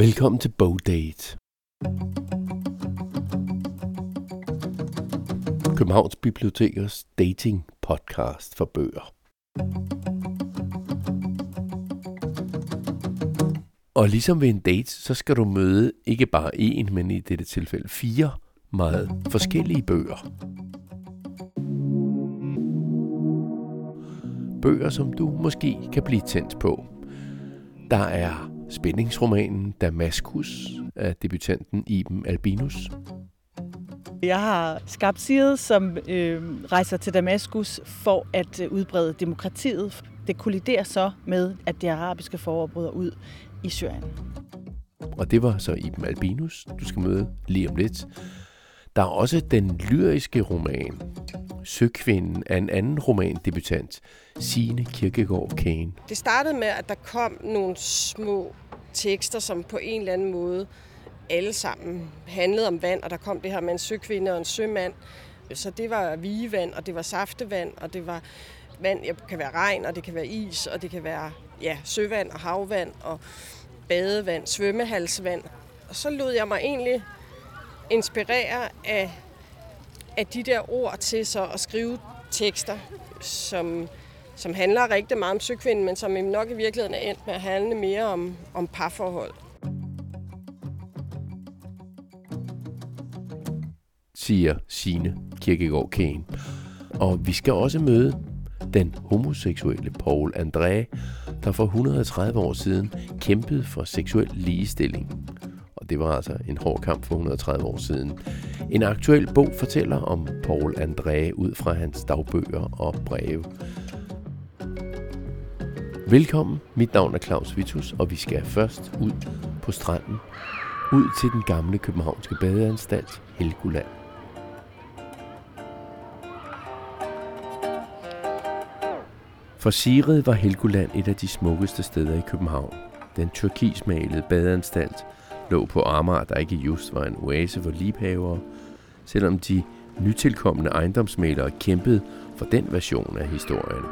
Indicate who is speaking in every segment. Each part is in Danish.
Speaker 1: Velkommen til Bogdate. Københavns Bibliotekers dating podcast for bøger. Og ligesom ved en date, så skal du møde ikke bare én, men i dette tilfælde fire meget forskellige bøger. Bøger, som du måske kan blive tændt på. Der er spændingsromanen Damaskus af debutanten Iben Albinus.
Speaker 2: Jeg har skabt Side, som øh, rejser til Damaskus for at øh, udbrede demokratiet. Det kolliderer så med, at det arabiske forår bryder ud i Syrien.
Speaker 1: Og det var så Iben Albinus, du skal møde lige om lidt. Der er også den lyriske roman, Søkvinden af en anden romandebutant, Signe Kirkegaard Kane.
Speaker 3: Det startede med, at der kom nogle små tekster, som på en eller anden måde alle sammen handlede om vand, og der kom det her med en søkvinde og en sømand. Så det var vigevand, og det var saftevand, og det var vand, det kan være regn, og det kan være is, og det kan være ja, søvand og havvand, og badevand, svømmehalsvand. Og så lod jeg mig egentlig inspirere af, af de der ord til så at skrive tekster, som, som handler rigtig meget om søkvinden, men som nok i virkeligheden er endt med at handle mere om, om parforhold.
Speaker 1: siger Signe Kirkegaard Kane. Og vi skal også møde den homoseksuelle Paul André, der for 130 år siden kæmpede for seksuel ligestilling. Det var altså en hård kamp for 130 år siden. En aktuel bog fortæller om Paul André ud fra hans dagbøger og breve. Velkommen, mit navn er Claus Vitus, og vi skal først ud på stranden, ud til den gamle københavnske badeanstalt Helgoland. For Siret var Helgoland et af de smukkeste steder i København. Den turkismalede badeanstalt lå på Amager, der ikke just var en oase for liebhavere, selvom de nytilkommende ejendomsmalere kæmpede for den version af historien.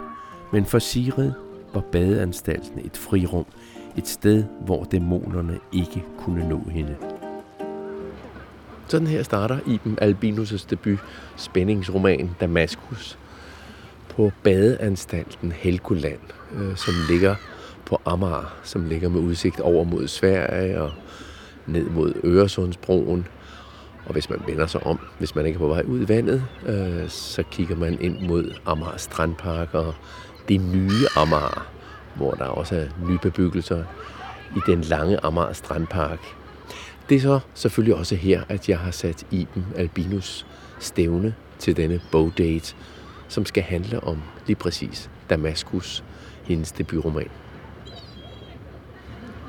Speaker 1: Men for Sigrid var badeanstalten et frirum, et sted, hvor dæmonerne ikke kunne nå hende. Sådan her starter Iben Albinus' debut spændingsroman Damaskus, på badeanstalten Helgoland, øh, som ligger på Amager, som ligger med udsigt over mod Sverige og ned mod Øresundsbroen. Og hvis man vender sig om, hvis man ikke er på vej ud i vandet, øh, så kigger man ind mod Amager Strandpark og det nye Amager, hvor der også er nye bebyggelser i den lange Amager Strandpark. Det er så selvfølgelig også her, at jeg har sat Iben Albinus stævne til denne bogdate, som skal handle om lige præcis Damaskus, hendes debutroman.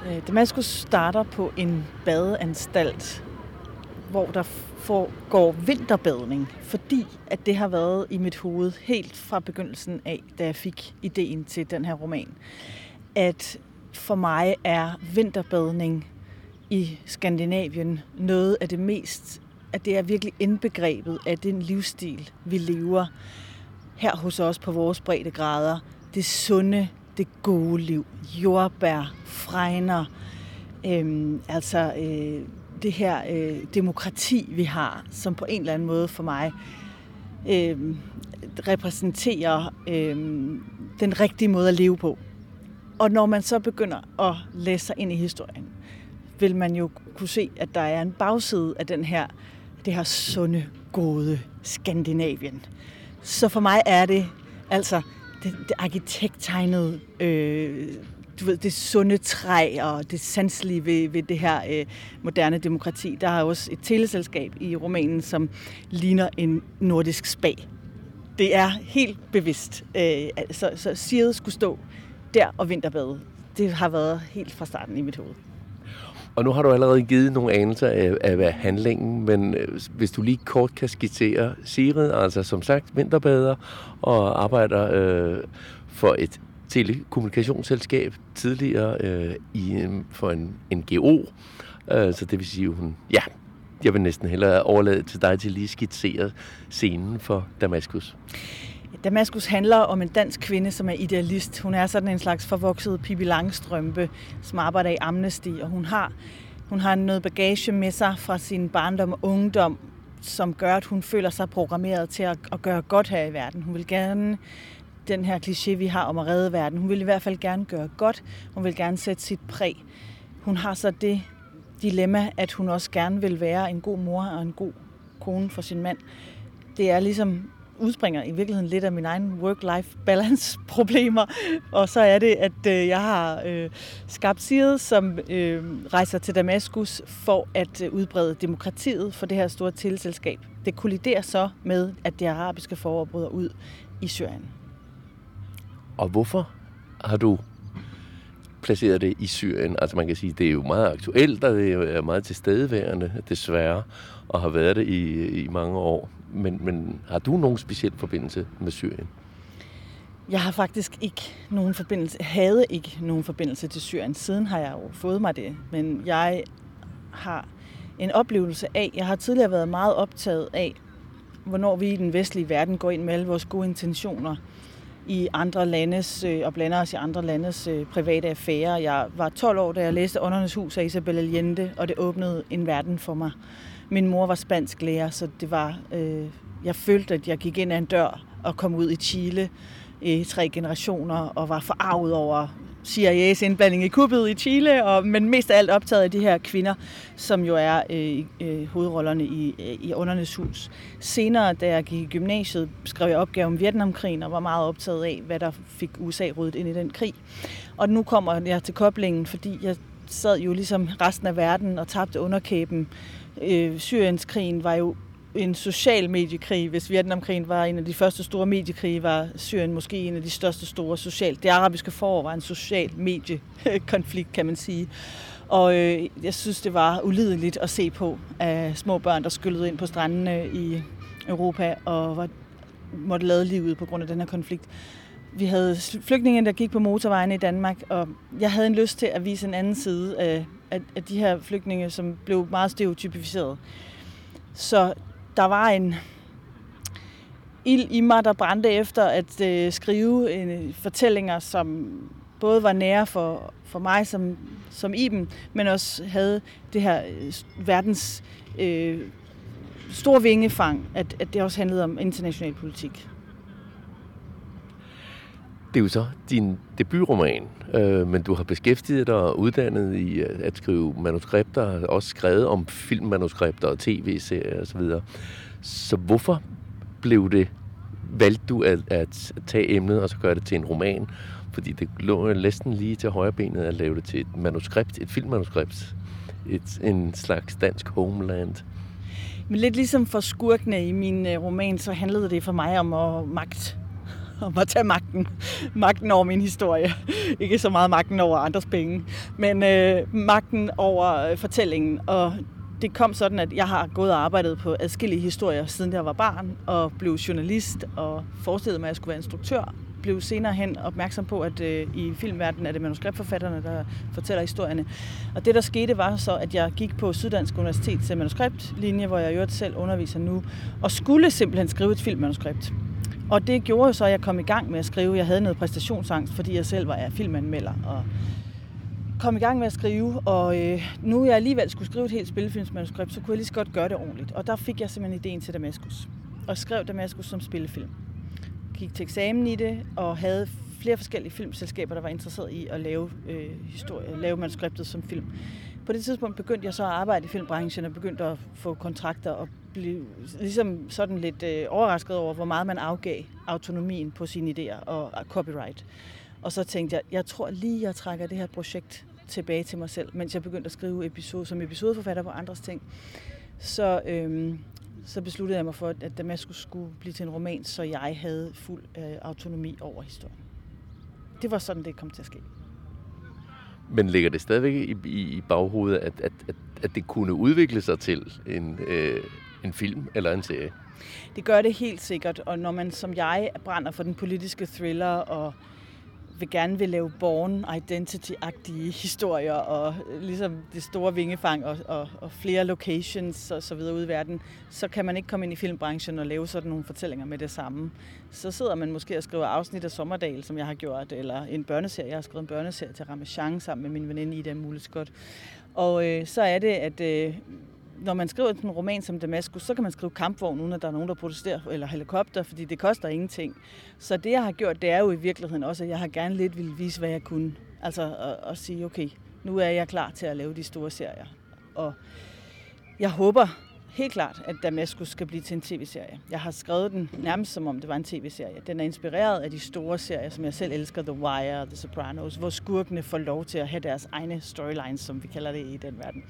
Speaker 2: Øh, Damaskus starter på en badeanstalt, hvor der foregår vinterbadning, fordi at det har været i mit hoved helt fra begyndelsen af, da jeg fik ideen til den her roman, at for mig er vinterbadning i Skandinavien noget af det mest, at det er virkelig indbegrebet af den livsstil, vi lever her hos os på vores breddegrader. Det sunde, det gode liv. Jordbær, fregner, øhm, altså øh, det her øh, demokrati, vi har, som på en eller anden måde for mig øh, repræsenterer øh, den rigtige måde at leve på. Og når man så begynder at læse sig ind i historien, vil man jo kunne se, at der er en bagside af den her, det her sunde, gode Skandinavien. Så for mig er det altså det, det arkitekttegnede, øh, du ved, det sunde træ og det sanselige ved, ved det her øh, moderne demokrati. Der er også et teleselskab i romanen, som ligner en nordisk spa. Det er helt bevidst. Øh, så, så Sirde skulle stå der og vinterbade. Det har været helt fra starten i mit hoved.
Speaker 1: Og nu har du allerede givet nogle anelser af, af handlingen, men øh, hvis du lige kort kan skitsere Sigrid, altså som sagt vinterbader og arbejder øh, for et telekommunikationsselskab tidligere øh, i, for en NGO. Øh, så det vil sige, hun, ja, jeg vil næsten hellere overlade til dig til lige skitsere scenen for Damaskus.
Speaker 2: Damaskus handler om en dansk kvinde, som er idealist. Hun er sådan en slags forvokset Pippi Langstrømpe, som arbejder i Amnesty, og hun har Hun har noget bagage med sig fra sin barndom og ungdom, som gør, at hun føler sig programmeret til at, at gøre godt her i verden. Hun vil gerne den her kliché, vi har om at redde verden. Hun vil i hvert fald gerne gøre godt. Hun vil gerne sætte sit præg. Hun har så det dilemma, at hun også gerne vil være en god mor og en god kone for sin mand. Det er ligesom udspringer i virkeligheden lidt af min egen work-life balance problemer. Og så er det, at øh, jeg har øh, skabt Side, som øh, rejser til Damaskus for at øh, udbrede demokratiet for det her store tilselskab. Det kolliderer så med, at det arabiske forår bryder ud i Syrien.
Speaker 1: Og hvorfor har du placeret det i Syrien? Altså man kan sige, det er jo meget aktuelt, og det er meget tilstedeværende, desværre, og har været det i, i mange år. Men, men har du nogen speciel forbindelse med Syrien?
Speaker 2: Jeg har faktisk ikke nogen forbindelse, havde ikke nogen forbindelse til Syrien. Siden har jeg jo fået mig det, men jeg har en oplevelse af, jeg har tidligere været meget optaget af, hvornår vi i den vestlige verden går ind med alle vores gode intentioner i andre landes, øh, og blander os i andre landes øh, private affærer. Jeg var 12 år, da jeg læste Åndernes Hus af Isabel Allende, og det åbnede en verden for mig. Min mor var spansk lærer, så det var, øh, jeg følte, at jeg gik ind ad en dør og kom ud i Chile i tre generationer, og var forarvet over CIA's indblanding i kuppet i Chile, og, men mest af alt optaget af de her kvinder, som jo er øh, øh, hovedrollerne i, øh, i Undernes Hus. Senere, da jeg gik i gymnasiet, skrev jeg opgave om Vietnamkrigen, og var meget optaget af, hvad der fik USA ryddet ind i den krig. Og nu kommer jeg til koblingen, fordi jeg sad jo ligesom resten af verden og tabte underkæben. Øh, Syrienskrigen var jo en social mediekrig. Hvis Vietnamkrigen var en af de første store mediekrige, var Syrien måske en af de største store social. Det arabiske forår var en social mediekonflikt, kan man sige. Og øh, jeg synes, det var ulideligt at se på af små børn, der skyllede ind på strandene i Europa og var, måtte lade livet på grund af den her konflikt. Vi havde flygtninge, der gik på motorvejen i Danmark, og jeg havde en lyst til at vise en anden side af, af, af de her flygtninge, som blev meget stereotypificeret. Så der var en ild i mig, der brændte efter at øh, skrive en, fortællinger, som både var nære for, for mig som, som Iben, men også havde det her øh, verdens øh, store vingefang, at, at det også handlede om international politik.
Speaker 1: Det er jo så din debutroman, øh, men du har beskæftiget dig og uddannet i øh, at skrive manuskripter, også skrevet om filmmanuskripter og tv-serier osv. Så, så hvorfor blev det, valgte du at, at tage emnet og så gøre det til en roman? Fordi det lå næsten lige til højre benet at lave det til et manuskript, et filmmanuskript, et, en slags dansk homeland.
Speaker 2: Men lidt ligesom for skurkene i min øh, roman, så handlede det for mig om at magt om at tage magten. magten over min historie. Ikke så meget magten over andres penge, men øh, magten over øh, fortællingen. Og det kom sådan, at jeg har gået og arbejdet på adskillige historier, siden jeg var barn, og blev journalist og forestillede mig, at jeg skulle være instruktør. Blev senere hen opmærksom på, at øh, i filmverdenen er det manuskriptforfatterne, der fortæller historierne. Og det, der skete, var så, at jeg gik på Syddansk Universitets øh, manuskriptlinje, hvor jeg jo selv underviser nu, og skulle simpelthen skrive et filmmanuskript. Og det gjorde jo så, at jeg kom i gang med at skrive. Jeg havde noget præstationsangst, fordi jeg selv var filmanmelder. Og kom i gang med at skrive, og øh, nu jeg alligevel skulle skrive et helt spillefilmsmanuskript, så kunne jeg lige så godt gøre det ordentligt. Og der fik jeg simpelthen ideen til Damaskus. Og skrev Damaskus som spillefilm. Gik til eksamen i det, og havde flere forskellige filmselskaber, der var interesseret i at lave, øh, historie, lave manuskriptet som film. På det tidspunkt begyndte jeg så at arbejde i filmbranchen og begyndte at få kontrakter og blive ligesom sådan lidt øh, overrasket over, hvor meget man afgav autonomien på sine idéer og, og copyright. Og så tænkte jeg, jeg tror lige, jeg trækker det her projekt tilbage til mig selv, mens jeg begyndte at skrive episode, som episodeforfatter på andres ting. Så, øhm, så besluttede jeg mig for, at Damaskus skulle blive til en roman, så jeg havde fuld øh, autonomi over historien. Det var sådan, det kom til at ske.
Speaker 1: Men ligger det stadigvæk i, i, i baghovedet, at, at, at, at det kunne udvikle sig til en, øh, en film eller en serie?
Speaker 2: Det gør det helt sikkert, og når man som jeg brænder for den politiske thriller og vil gerne vil lave born identity-agtige historier og ligesom det store vingefang og, og, og flere locations og så videre ude i verden, så kan man ikke komme ind i filmbranchen og lave sådan nogle fortællinger med det samme. Så sidder man måske og skriver afsnit af Sommerdal, som jeg har gjort, eller en børneserie. Jeg har skrevet en børneserie til Ramachan sammen med min veninde Ida Muleskot. Og øh, så er det, at øh, når man skriver en roman som Damaskus, så kan man skrive kampvogn, uden at der er nogen, der protesterer, eller helikopter, fordi det koster ingenting. Så det, jeg har gjort, det er jo i virkeligheden også, at jeg har gerne lidt ville vise, hvad jeg kunne. Altså at, at sige, okay, nu er jeg klar til at lave de store serier. Og jeg håber helt klart, at Damaskus skal blive til en tv-serie. Jeg har skrevet den nærmest som om det var en tv-serie. Den er inspireret af de store serier, som jeg selv elsker, The Wire og The Sopranos, hvor skurkene får lov til at have deres egne storylines, som vi kalder det i den verden.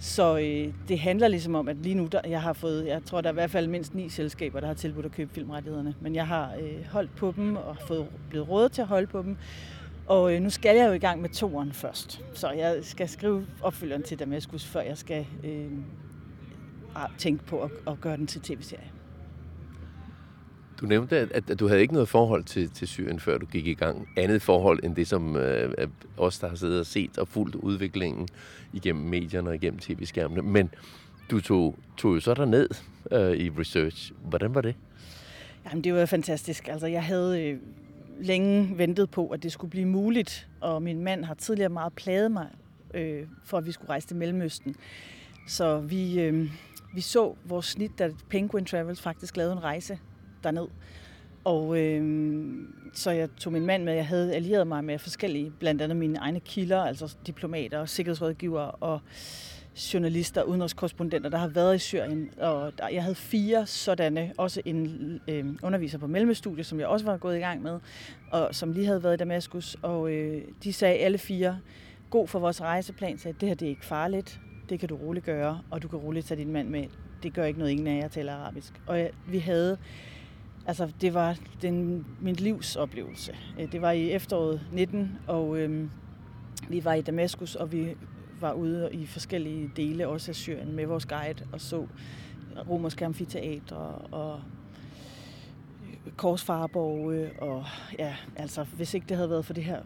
Speaker 2: Så øh, det handler ligesom om, at lige nu, der, jeg har fået, jeg tror, der er i hvert fald mindst ni selskaber, der har tilbudt at købe filmrettighederne. Men jeg har øh, holdt på dem og fået blevet råd til at holde på dem. Og øh, nu skal jeg jo i gang med toeren først. Så jeg skal skrive opfølgeren til Damaskus, før jeg skal øh, tænke på at, at gøre den til tv-serie.
Speaker 1: Du nævnte, at, at du havde ikke noget forhold til, til Syrien, før du gik i gang. Andet forhold end det, som øh, os, der har siddet og set og fulgt udviklingen igennem medierne og igennem tv-skærmene. Men du tog, tog jo så der ned øh, i research. Hvordan var det?
Speaker 2: Jamen, det var fantastisk. Altså, jeg havde øh, længe ventet på, at det skulle blive muligt, og min mand har tidligere meget plaget mig, øh, for at vi skulle rejse til Mellemøsten. Så vi, øh, vi så vores snit, da Penguin Travels faktisk lavede en rejse derned. Og øh, så jeg tog min mand med. Jeg havde allieret mig med forskellige, blandt andet mine egne kilder, altså diplomater, sikkerhedsrådgivere og journalister, udenrigskorrespondenter, der har været i Syrien. Og der, jeg havde fire sådanne, også en øh, underviser på Mellemøststudiet, som jeg også var gået i gang med, og som lige havde været i Damaskus. Og øh, de sagde alle fire, god for vores rejseplan, sagde, det her det er ikke farligt, det kan du roligt gøre, og du kan roligt tage din mand med. Det gør ikke noget, ingen af jer taler arabisk. Og vi havde, altså det var den, min livs oplevelse. Øh, det var i efteråret 19, og øhm, vi var i Damaskus, og vi var ude i forskellige dele, også af Syrien, med vores guide, og så romerske amfiteatre og øh, korsfarborge, og ja, altså hvis ikke det havde været for det her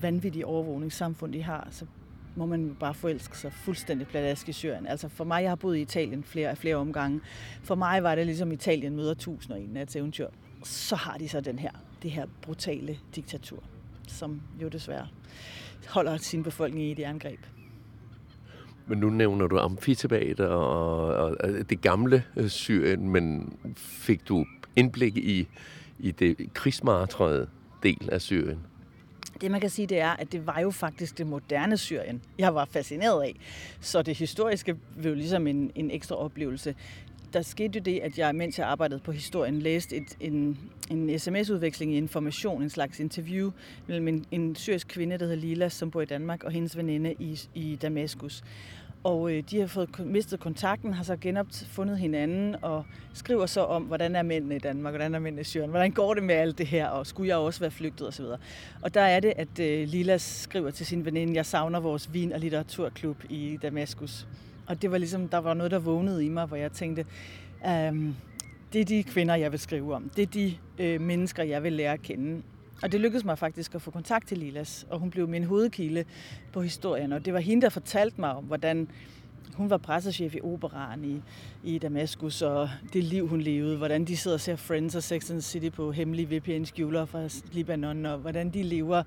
Speaker 2: vanvittige overvågningssamfund, de har, så må man bare forelske sig fuldstændig pladask i Syrien. Altså for mig, jeg har boet i Italien flere, flere omgange. For mig var det ligesom Italien møder tusind og en nats eventyr. Så har de så den her, det her brutale diktatur, som jo desværre holder sin befolkning i det angreb.
Speaker 1: Men nu nævner du amfiteater og, og, og det gamle øh, Syrien, men fik du indblik i, i det krigsmartrede del af Syrien?
Speaker 2: Det man kan sige, det er, at det var jo faktisk det moderne Syrien, jeg var fascineret af. Så det historiske blev ligesom en, en ekstra oplevelse. Der skete jo det, at jeg, mens jeg arbejdede på historien, læste et, en, en sms-udveksling i information, en slags interview mellem en, en syrisk kvinde, der hedder Lila, som bor i Danmark, og hendes veninde i, i Damaskus. Og øh, de har fået mistet kontakten, har så genopfundet hinanden og skriver så om, hvordan er mændene i Danmark, hvordan er mændene i Syrien, hvordan går det med alt det her, og skulle jeg også være flygtet osv. Og der er det, at øh, Lila skriver til sin veninde, jeg savner vores vin- og litteraturklub i Damaskus. Og det var ligesom, der var noget, der vågnede i mig, hvor jeg tænkte, øhm, det er de kvinder, jeg vil skrive om. Det er de øh, mennesker, jeg vil lære at kende. Og det lykkedes mig faktisk at få kontakt til Lilas, og hun blev min hovedkilde på historien. Og det var hende, der fortalte mig om, hvordan hun var pressechef i operaren i, i Damaskus, og det liv, hun levede, hvordan de sidder og ser Friends og Sex and the City på hemmelige VPN-skjuler fra Libanon, og hvordan de lever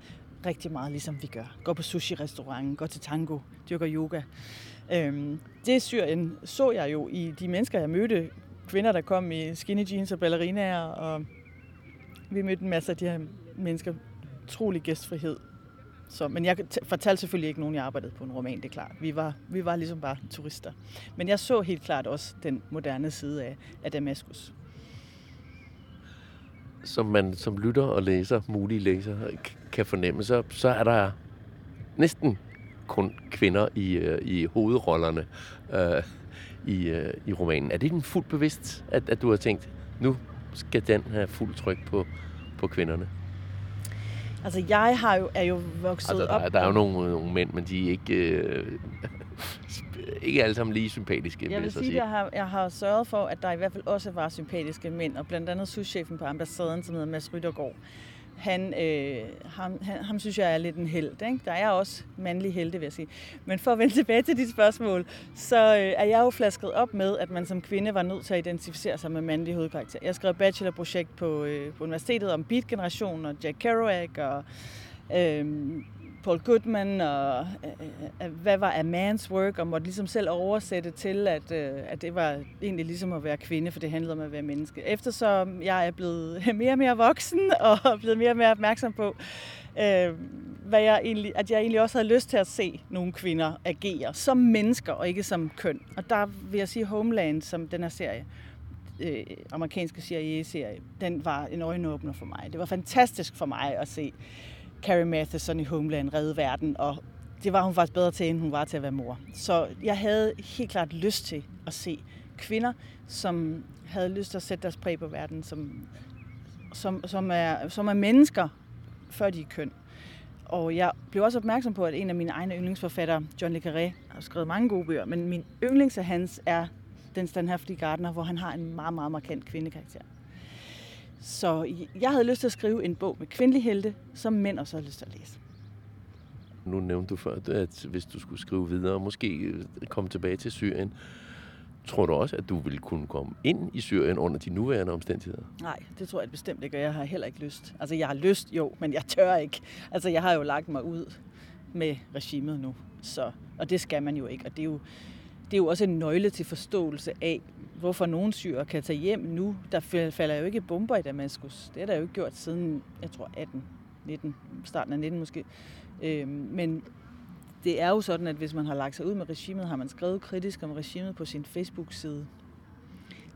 Speaker 2: rigtig meget, ligesom vi gør. Går på sushi-restauranten, går til tango, dyrker yoga. Øhm, det Syrien så jeg jo i de mennesker, jeg mødte. Kvinder, der kom i skinny jeans og ballerinaer, og vi mødte en masse af de her mennesker utrolig gæstfrihed. Så, men jeg fortalte selvfølgelig ikke nogen, jeg arbejdede på en roman, det er klart. Vi var, vi var ligesom bare turister. Men jeg så helt klart også den moderne side af, af Damaskus.
Speaker 1: Som man som lytter og læser, mulige læser, kan fornemme, så, så er der næsten kun kvinder i, øh, i hovedrollerne øh, i, øh, i romanen. Er det den fuldt bevidst, at, at du har tænkt, nu skal den have fuld tryk på, på kvinderne?
Speaker 2: Altså, jeg har jo, er jo vokset altså,
Speaker 1: der,
Speaker 2: op...
Speaker 1: Der er jo nogle, nogle mænd, men de er ikke, øh, ikke alle sammen lige sympatiske,
Speaker 2: jeg vil, vil sige, sige. Jeg har, jeg har sørget for, at der i hvert fald også var sympatiske mænd, og blandt andet souschefen på ambassaden, som hedder Mads Ryttergaard, han, øh, ham, han, ham synes jeg er lidt en held. Ikke? Der er også mandlige helte, vil jeg sige. Men for at vende tilbage til dit spørgsmål, så øh, er jeg jo flasket op med, at man som kvinde var nødt til at identificere sig med mandlige hovedkarakter. Jeg skrev bachelorprojekt på, øh, på universitetet om beat-generationen og Jack Kerouac og øh, Paul Goodman, og øh, øh, hvad var a man's work, og måtte ligesom selv oversætte til, at, øh, at det var egentlig ligesom at være kvinde, for det handlede om at være menneske. Eftersom jeg er blevet mere og mere voksen, og blevet mere og mere opmærksom på, øh, hvad jeg egentlig, at jeg egentlig også havde lyst til at se nogle kvinder agere som mennesker, og ikke som køn. Og der vil jeg sige Homeland, som den her serie, øh, amerikanske CIA-serie, den var en øjenåbner for mig. Det var fantastisk for mig at se Carrie Matheson i Homeland redde verden, og det var hun faktisk bedre til, end hun var til at være mor. Så jeg havde helt klart lyst til at se kvinder, som havde lyst til at sætte deres præg på verden, som, som, som, er, som er mennesker, før de er køn. Og jeg blev også opmærksom på, at en af mine egne yndlingsforfattere, John Le Carré, har skrevet mange gode bøger, men min yndlings af hans er Den Standhaftige Gardner, hvor han har en meget, meget markant kvindekarakter. Så jeg havde lyst til at skrive en bog med kvindelige helte, som mænd også havde lyst til at læse.
Speaker 1: Nu nævnte du før, at hvis du skulle skrive videre, måske øh, komme tilbage til Syrien, tror du også, at du ville kunne komme ind i Syrien under de nuværende omstændigheder?
Speaker 2: Nej, det tror jeg bestemt ikke, og jeg har heller ikke lyst. Altså, jeg har lyst, jo, men jeg tør ikke. Altså, jeg har jo lagt mig ud med regimet nu, så, og det skal man jo ikke. Og det er jo, det er jo også en nøgle til forståelse af, hvorfor nogen syrer kan tage hjem nu. Der falder jo ikke bomber i Damaskus. Det er der jo ikke gjort siden, jeg tror, 18, 19, starten af 19 måske. Øh, men det er jo sådan, at hvis man har lagt sig ud med regimet, har man skrevet kritisk om regimet på sin Facebook-side,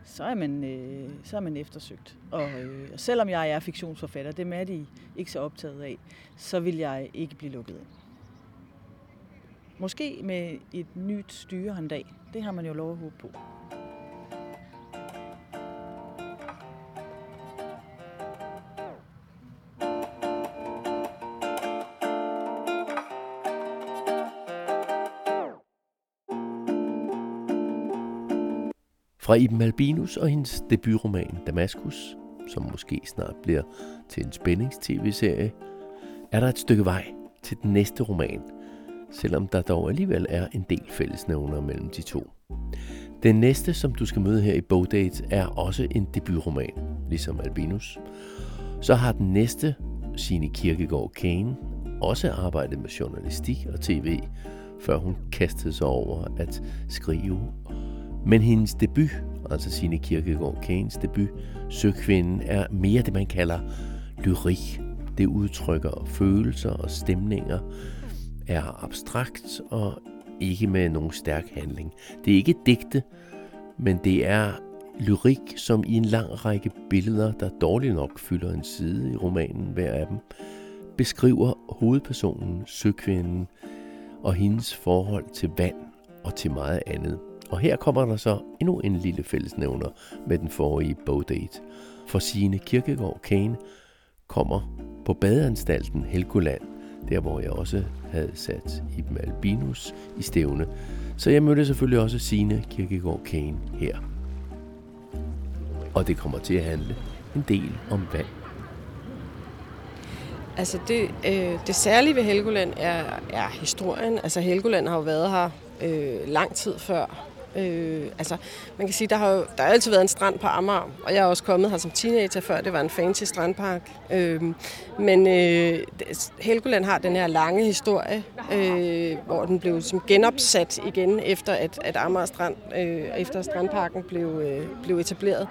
Speaker 2: så er man, øh, så er man eftersøgt. Og øh, selvom jeg er fiktionsforfatter, det er de ikke så optaget af, så vil jeg ikke blive lukket ind. Måske med et nyt styre en dag. Det har man jo lov at håbe på.
Speaker 1: Fra Iben Albinus og hendes debutroman Damaskus, som måske snart bliver til en spændings-tv-serie, er der et stykke vej til den næste roman, selvom der dog alligevel er en del fællesnævner mellem de to. Den næste, som du skal møde her i Bogdate, er også en debutroman, ligesom Albinus. Så har den næste, Signe Kirkegaard Kane, også arbejdet med journalistik og tv, før hun kastede sig over at skrive men hendes debut, altså sine Kirkegaard Kanes debut, Søkvinden, er mere det, man kalder lyrik. Det udtrykker følelser og stemninger, er abstrakt og ikke med nogen stærk handling. Det er ikke digte, men det er lyrik, som i en lang række billeder, der dårligt nok fylder en side i romanen, hver af dem, beskriver hovedpersonen, søkvinden, og hendes forhold til vand og til meget andet. Og her kommer der så endnu en lille fællesnævner med den forrige bogdate. For sine Kirkegaard Kane kommer på badeanstalten Helgoland, der hvor jeg også havde sat Iben Albinus i stævne. Så jeg mødte selvfølgelig også sine Kirkegaard Kane her. Og det kommer til at handle en del om vand.
Speaker 3: Altså det, øh, det særlige ved Helgoland er, er historien. Altså Helgoland har jo været her øh, lang tid før Øh, altså, man kan sige, der har jo der har altid været en strand på Amager, og jeg er også kommet her som teenager, før det var en fancy strandpark. Øh, men øh, Helgoland har den her lange historie, øh, hvor den blev som genopsat igen, efter at, at Amager Strand, øh, efter strandparken blev, øh, blev etableret.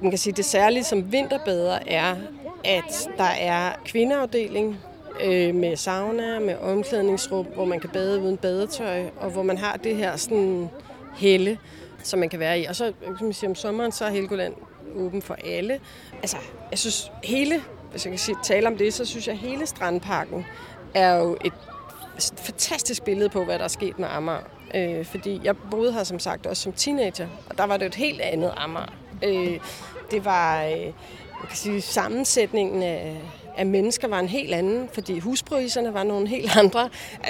Speaker 3: Man kan sige, det særlige som vinterbader er, at der er kvindeafdeling, øh, med sauna, med omklædningsrum, hvor man kan bade uden badetøj, og hvor man har det her sådan helle, som man kan være i. Og så kan man sige, om sommeren, så er Helgoland åben for alle. Altså, jeg synes hele, hvis jeg kan sige, tale om det, så synes jeg, hele Strandparken er jo et fantastisk billede på, hvad der er sket med Amager. Øh, fordi jeg boede her som sagt også som teenager, og der var det et helt andet Amager. Øh, det var, øh, jeg kan sige, sammensætningen af, af mennesker var en helt anden, fordi huspriserne var nogle helt andre.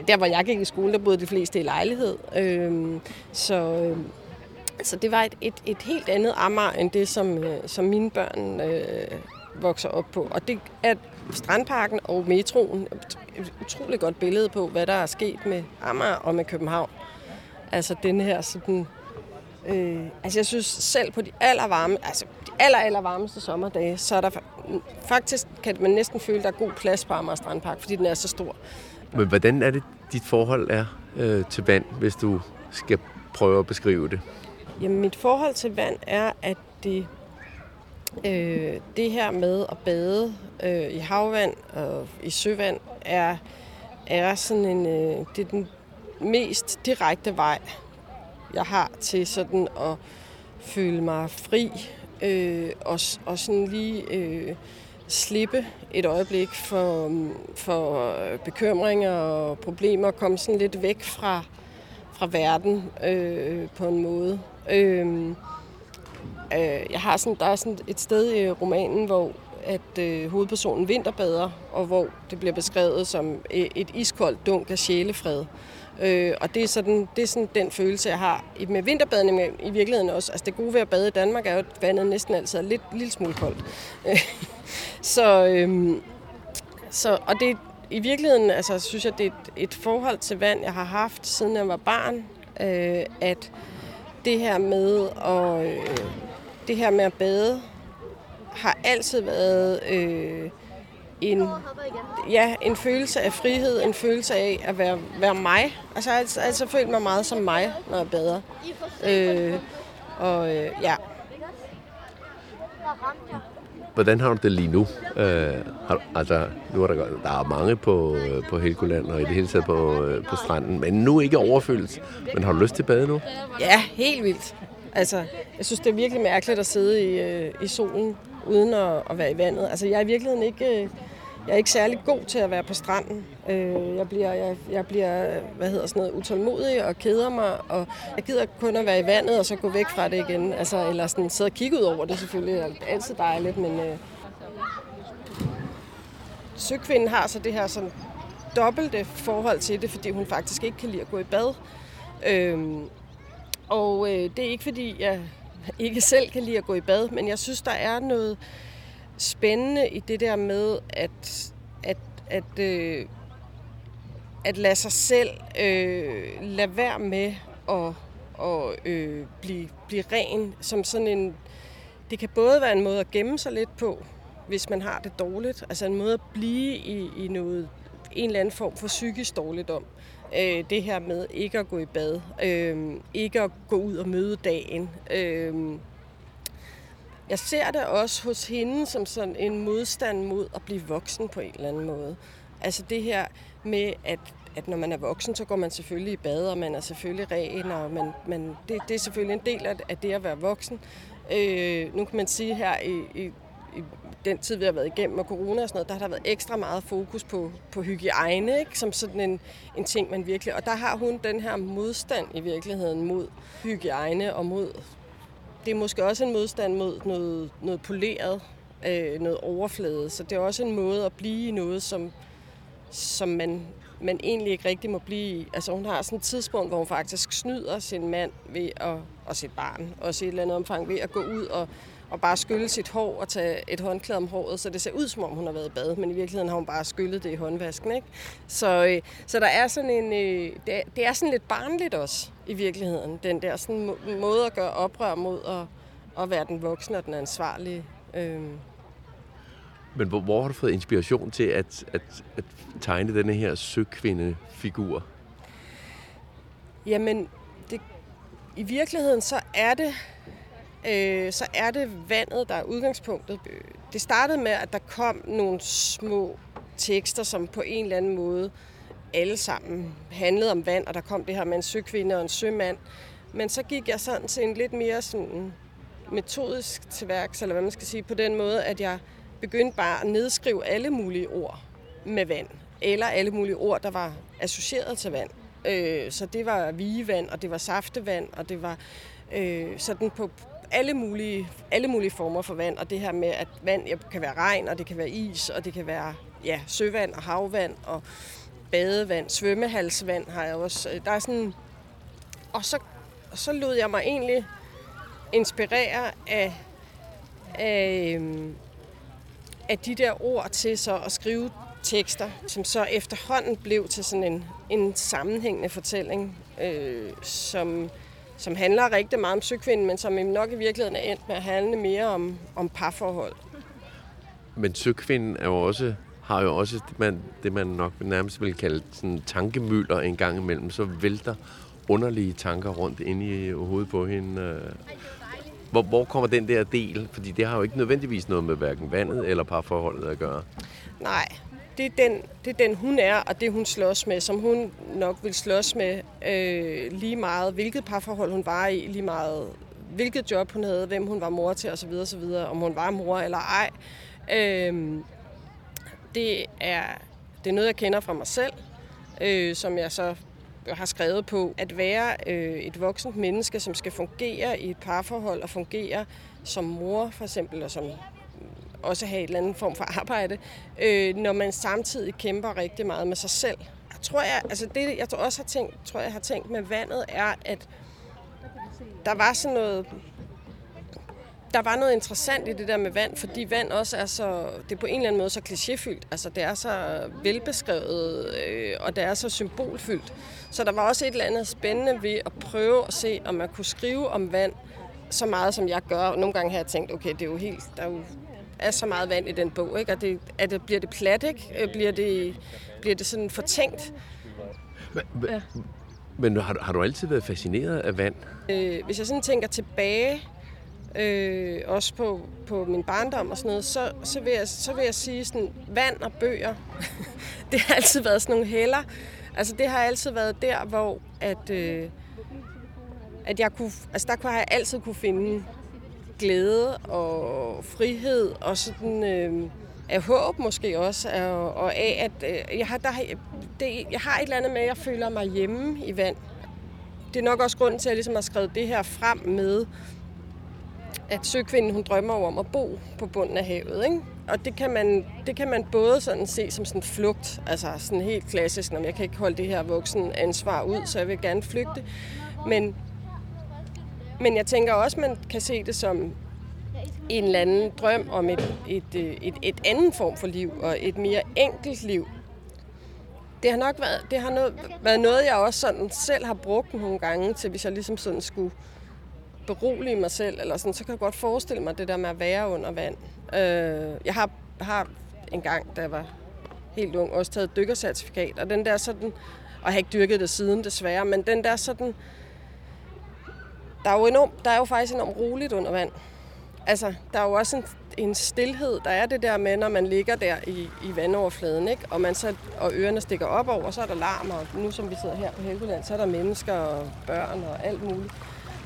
Speaker 3: Der, hvor jeg gik i skole, der boede de fleste i lejlighed. Øhm, så, øhm, så det var et, et, et helt andet Amager, end det, som, øh, som mine børn øh, vokser op på. Og det er Strandparken og metroen et utroligt godt billede på, hvad der er sket med Amager og med København. Altså den her sådan... Øh, altså jeg synes selv på de aller varme, altså aller, aller varmeste sommerdage, så er der faktisk kan man næsten føle, at der er god plads på Amager Strandpark, fordi den er så stor.
Speaker 1: Men hvordan er det, dit forhold er øh, til vand, hvis du skal prøve at beskrive det?
Speaker 3: Jamen, mit forhold til vand er, at det, øh, det her med at bade øh, i havvand og i søvand er, er sådan en, øh, det er den mest direkte vej, jeg har til sådan at føle mig fri øh, og, og sådan lige øh, slippe et øjeblik for, for bekymringer og problemer, komme sådan lidt væk fra, fra verden øh, på en måde. Øh, øh, jeg har sådan, der er sådan et sted i romanen, hvor at øh, hovedpersonen vinterbader, og hvor det bliver beskrevet som øh, et iskoldt dunk af sjælefred. Øh, Øh, og det er, sådan, det er sådan den følelse, jeg har med vinterbadning i virkeligheden også. Altså det gode ved at bade i Danmark er jo, at vandet næsten altid er lidt lille smule koldt. så, øh, så, og det i virkeligheden altså, synes jeg, det er et, et forhold til vand, jeg har haft, siden jeg var barn. Øh, at det her med at, øh, det her med at bade har altid været øh, en, ja, en følelse af frihed, en følelse af at være, være mig. Altså, jeg har altid, altid følt mig meget som mig, når jeg bader. Øh, og øh, ja.
Speaker 1: Hvordan har du det lige nu? Øh, har, altså, nu er der, der er mange på, på Helgoland og i det hele taget på, øh, på stranden, men nu ikke overfyldt. Men har du lyst til at bade nu?
Speaker 3: Ja, helt vildt. Altså, jeg synes, det er virkelig mærkeligt at sidde i, øh, i solen uden at, at være i vandet. Altså, jeg er i virkeligheden ikke... Øh, jeg er ikke særlig god til at være på stranden. Øh, jeg, bliver, jeg, jeg bliver hvad hedder sådan noget, utålmodig og keder mig, og jeg gider kun at være i vandet og så gå væk fra det igen. Altså, eller sådan sidde og kigge ud over det selvfølgelig. Det er altid dejligt, men øh, søkvinden har så det her sådan dobbelte forhold til det, fordi hun faktisk ikke kan lide at gå i bad. Øh, og øh, det er ikke fordi, jeg ikke selv kan lide at gå i bad, men jeg synes, der er noget spændende i det der med at, at, at, øh, at lade sig selv øh, lade være med at og, øh, blive, blive ren som sådan en... Det kan både være en måde at gemme sig lidt på, hvis man har det dårligt. Altså en måde at blive i, i noget, en eller anden form for psykisk dårligdom. Øh, det her med ikke at gå i bad, øh, ikke at gå ud og møde dagen. Øh, jeg ser det også hos hende som sådan en modstand mod at blive voksen på en eller anden måde. Altså det her med, at, at når man er voksen, så går man selvfølgelig i bad, og man er selvfølgelig ren, og man, man, det, det er selvfølgelig en del af, af det at være voksen. Øh, nu kan man sige her i, i, i den tid, vi har været igennem med corona og sådan noget, der har der været ekstra meget fokus på, på hygiejne, ikke? som sådan en, en ting, man virkelig... Og der har hun den her modstand i virkeligheden mod hygiejne og mod det er måske også en modstand mod noget, noget poleret, øh, noget overflade. Så det er også en måde at blive i noget, som, som man, man egentlig ikke rigtig må blive i. Altså hun har sådan et tidspunkt, hvor hun faktisk snyder sin mand ved at, og sit barn, også i et eller andet omfang, ved at gå ud og, og bare skylle sit hår og tage et håndklæde om håret, så det ser ud som om hun har været i bad, men i virkeligheden har hun bare skyllet det i håndvasken. Ikke? Så, øh, så der er sådan en, øh, det, er, det er sådan lidt barnligt også i virkeligheden, den der sådan måde at gøre oprør mod at, at være den voksne og den ansvarlige. Øh.
Speaker 1: Men hvor, hvor har du fået inspiration til at, at, at tegne denne her søkvindefigur?
Speaker 3: Jamen, det, i virkeligheden så er det øh, så er det vandet, der er udgangspunktet. Det startede med, at der kom nogle små tekster, som på en eller anden måde alle sammen handlede om vand, og der kom det her med en søkvinde og en sømand. Men så gik jeg sådan til en lidt mere sådan metodisk til værks, eller hvad man skal sige, på den måde, at jeg begyndte bare at nedskrive alle mulige ord med vand, eller alle mulige ord, der var associeret til vand. Øh, så det var vigevand, og det var saftevand, og det var øh, sådan på, alle mulige, alle mulige former for vand, og det her med, at vand kan være regn, og det kan være is, og det kan være ja, søvand og havvand, og badevand, svømmehalsvand har jeg også. Øh, der er sådan... Og så, og så lod jeg mig egentlig inspirere af, af, øhm, af de der ord til så at skrive tekster, som så efterhånden blev til sådan en, en sammenhængende fortælling, øh, som som handler rigtig meget om søkvinden, men som nok i virkeligheden er endt med at handle mere om, om parforhold.
Speaker 1: Men søkvinden er jo også, har jo også det man, det, man nok nærmest vil kalde sådan tankemøller en gang imellem. Så vælter underlige tanker rundt ind i hovedet på hende. øh. Hvor, hvor kommer den der del? Fordi det har jo ikke nødvendigvis noget med hverken vandet eller parforholdet at gøre.
Speaker 3: Nej, det er, den, det er den, hun er, og det hun slås med, som hun nok vil slås med øh, lige meget, hvilket parforhold hun var i, lige meget hvilket job hun havde, hvem hun var mor til osv. osv. om hun var mor eller ej. Øh, det, er, det er noget, jeg kender fra mig selv, øh, som jeg så har skrevet på. At være øh, et voksent menneske, som skal fungere i et parforhold og fungere som mor for eksempel, og som også have en eller anden form for arbejde, øh, når man samtidig kæmper rigtig meget med sig selv. Jeg tror, jeg, altså det, jeg også har tænkt, tror, jeg har tænkt med vandet, er, at der var sådan noget, der var noget interessant i det der med vand, fordi vand også er så, det er på en eller anden måde så klichéfyldt. Altså det er så velbeskrevet, øh, og det er så symbolfyldt. Så der var også et eller andet spændende ved at prøve at se, om man kunne skrive om vand så meget, som jeg gør. Nogle gange har jeg tænkt, okay, det er jo helt, der er jo er så meget vand i den bog. Ikke? Og det, er det, bliver det plat, ikke? Øh, bliver det, bliver det sådan fortænkt?
Speaker 1: Men, ja. men har, har du altid været fascineret af vand?
Speaker 3: Øh, hvis jeg sådan tænker tilbage, øh, også på, på min barndom og sådan noget, så, så, vil, jeg, så vil jeg sige sådan, vand og bøger, det har altid været sådan nogle heller. Altså det har altid været der, hvor at, øh, at jeg kunne, altså der kunne jeg altid kunne finde glæde og frihed og sådan øh, af håb måske også, og, og af at øh, jeg, har, der, det, jeg har et eller andet med, at jeg føler mig hjemme i vand. Det er nok også grunden til, at jeg ligesom har skrevet det her frem med, at søkvinden hun drømmer om at bo på bunden af havet. Ikke? Og det kan, man, det kan man både sådan se som sådan flugt, altså sådan helt klassisk, når jeg kan ikke holde det her voksen ansvar ud, så jeg vil gerne flygte. Men men jeg tænker også, man kan se det som en eller anden drøm om et, et, øh, et, et andet form for liv, og et mere enkelt liv. Det har nok været, det har noget, været noget, jeg også sådan selv har brugt nogle gange, til hvis jeg ligesom sådan skulle berolige mig selv, eller sådan, så kan jeg godt forestille mig det der med at være under vand. Øh, jeg har, har en gang, da jeg var helt ung, også taget dykkercertifikat, og den der sådan, og jeg har ikke dyrket det siden desværre, men den der sådan, der er jo, enorm, der er jo faktisk enormt roligt under vand. Altså, der er jo også en, en stillhed. Der er det der med, når man ligger der i, i vandoverfladen, ikke? Og, man så, og ørerne stikker op over, så er der larm, og nu som vi sidder her på Helgoland, så er der mennesker og børn og alt muligt.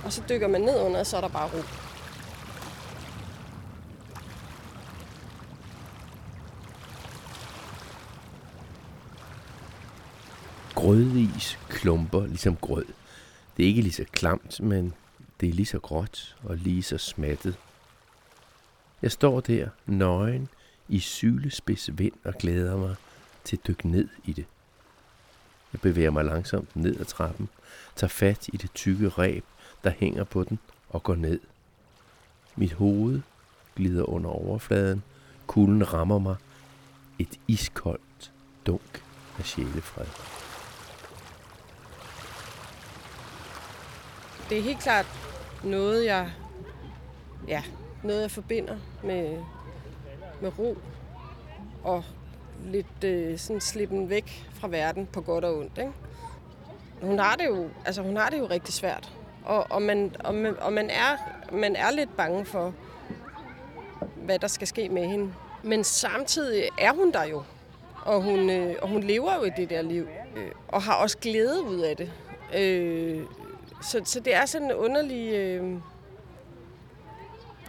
Speaker 3: Og så dykker man ned under, og så er der bare ro.
Speaker 1: Grødis klumper ligesom grød. Det er ikke lige så klamt, men det er lige så gråt og lige så smattet. Jeg står der, nøgen, i sylespids vind og glæder mig til at dykke ned i det. Jeg bevæger mig langsomt ned ad trappen, tager fat i det tykke reb, der hænger på den, og går ned. Mit hoved glider under overfladen, kulden rammer mig, et iskoldt dunk af sjælefred.
Speaker 3: Det er helt klart noget, jeg, ja, noget, jeg forbinder med, med ro og lidt øh, sådan slippen væk fra verden på godt og ondt. Ikke? Hun har det jo, altså hun har det jo rigtig svært. Og, og, man, og, man, og man, er, man er lidt bange for, hvad der skal ske med hende. Men samtidig er hun der jo. Og hun, øh, og hun lever jo i det der liv. Øh, og har også glæde ud af det. Øh, så, så det er sådan en underlig... Øh,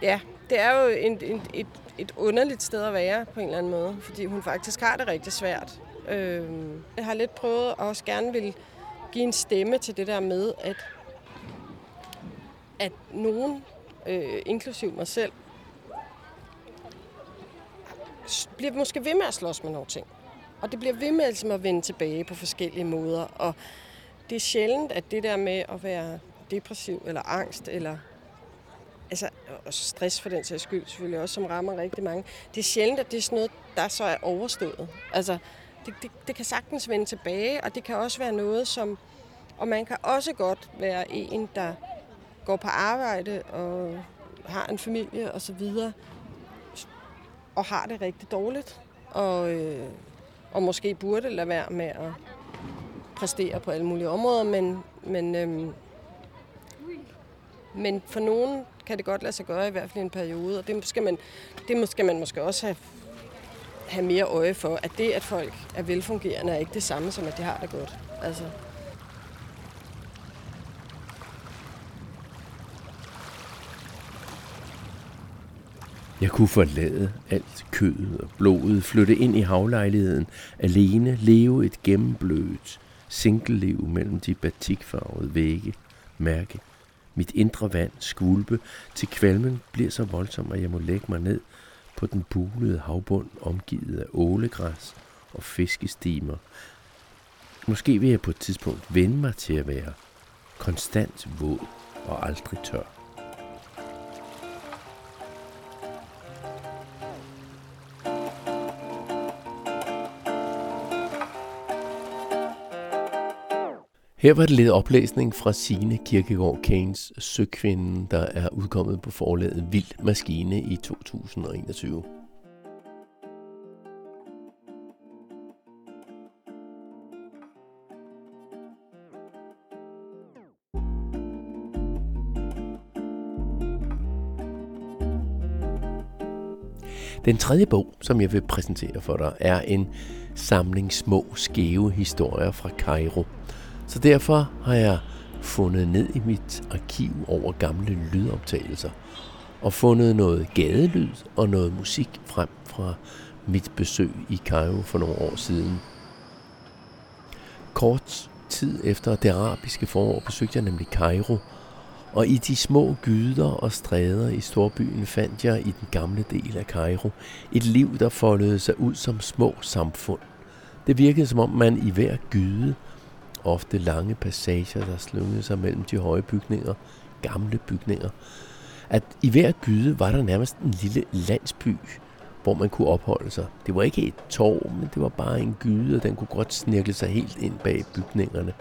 Speaker 3: ja, det er jo en, en, et, et underligt sted at være på en eller anden måde, fordi hun faktisk har det rigtig svært. Øh, jeg har lidt prøvet at også gerne vil give en stemme til det der med, at, at nogen, øh, inklusiv mig selv, bliver måske ved med at slås med nogle ting. Og det bliver ved med ligesom at vende tilbage på forskellige måder. Og det er sjældent, at det der med at være depressiv eller angst eller altså, og stress for den sags skyld selvfølgelig også, som rammer rigtig mange. Det er sjældent, at det er sådan noget, der så er overstået. Altså, det, det, det kan sagtens vende tilbage, og det kan også være noget, som... Og man kan også godt være en, der går på arbejde og har en familie og så videre, og har det rigtig dårligt. Og, øh, og måske burde lade være med at præstere på alle mulige områder, men, men, øhm, men for nogen kan det godt lade sig gøre, i hvert fald i en periode, og det skal man, det skal man måske også have, have mere øje for, at det, at folk er velfungerende, er ikke det samme som, at de har det godt. Altså,
Speaker 1: Jeg kunne forlade alt kødet og blodet, flytte ind i havlejligheden, alene leve et gennemblødt singleliv mellem de batikfarvede vægge, mærke mit indre vand skvulpe, til kvalmen bliver så voldsom, at jeg må lægge mig ned på den bulede havbund, omgivet af ålegræs og fiskestimer. Måske vil jeg på et tidspunkt vende mig til at være konstant våd og aldrig tør. Her var det lidt oplæsning fra Sine Kirkegaard Keynes Søkvinden, der er udkommet på forlaget Vild Maskine i 2021. Den tredje bog, som jeg vil præsentere for dig, er en samling små, skæve historier fra Cairo – så derfor har jeg fundet ned i mit arkiv over gamle lydoptagelser og fundet noget gadelyd og noget musik frem fra mit besøg i Cairo for nogle år siden. Kort tid efter det arabiske forår besøgte jeg nemlig Cairo, og i de små gyder og stræder i storbyen fandt jeg i den gamle del af Cairo et liv, der foldede sig ud som små samfund. Det virkede som om man i hver gyde ofte lange passager, der slyngede sig mellem de høje bygninger, gamle bygninger, at i hver gyde var der nærmest en lille landsby, hvor man kunne opholde sig. Det var ikke et torv, men det var bare en gyde, og den kunne godt snirkle sig helt ind bag bygningerne.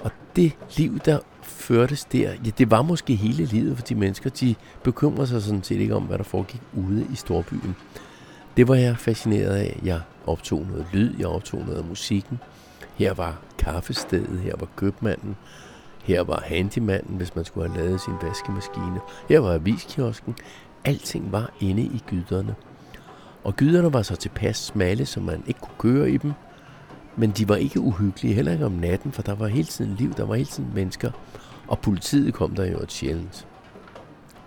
Speaker 1: Og det liv, der førtes der, ja, det var måske hele livet for de mennesker. De bekymrede sig sådan set ikke om, hvad der foregik ude i storbyen. Det var jeg fascineret af. Jeg optog noget lyd, jeg optog noget af musikken. Her var kaffestedet, her var købmanden, her var handymanden, hvis man skulle have lavet sin vaskemaskine. Her var aviskiosken. Alting var inde i gyderne. Og gyderne var så tilpas smalle, så man ikke kunne køre i dem. Men de var ikke uhyggelige, heller ikke om natten, for der var hele tiden liv, der var hele tiden mennesker. Og politiet kom der jo et sjældent.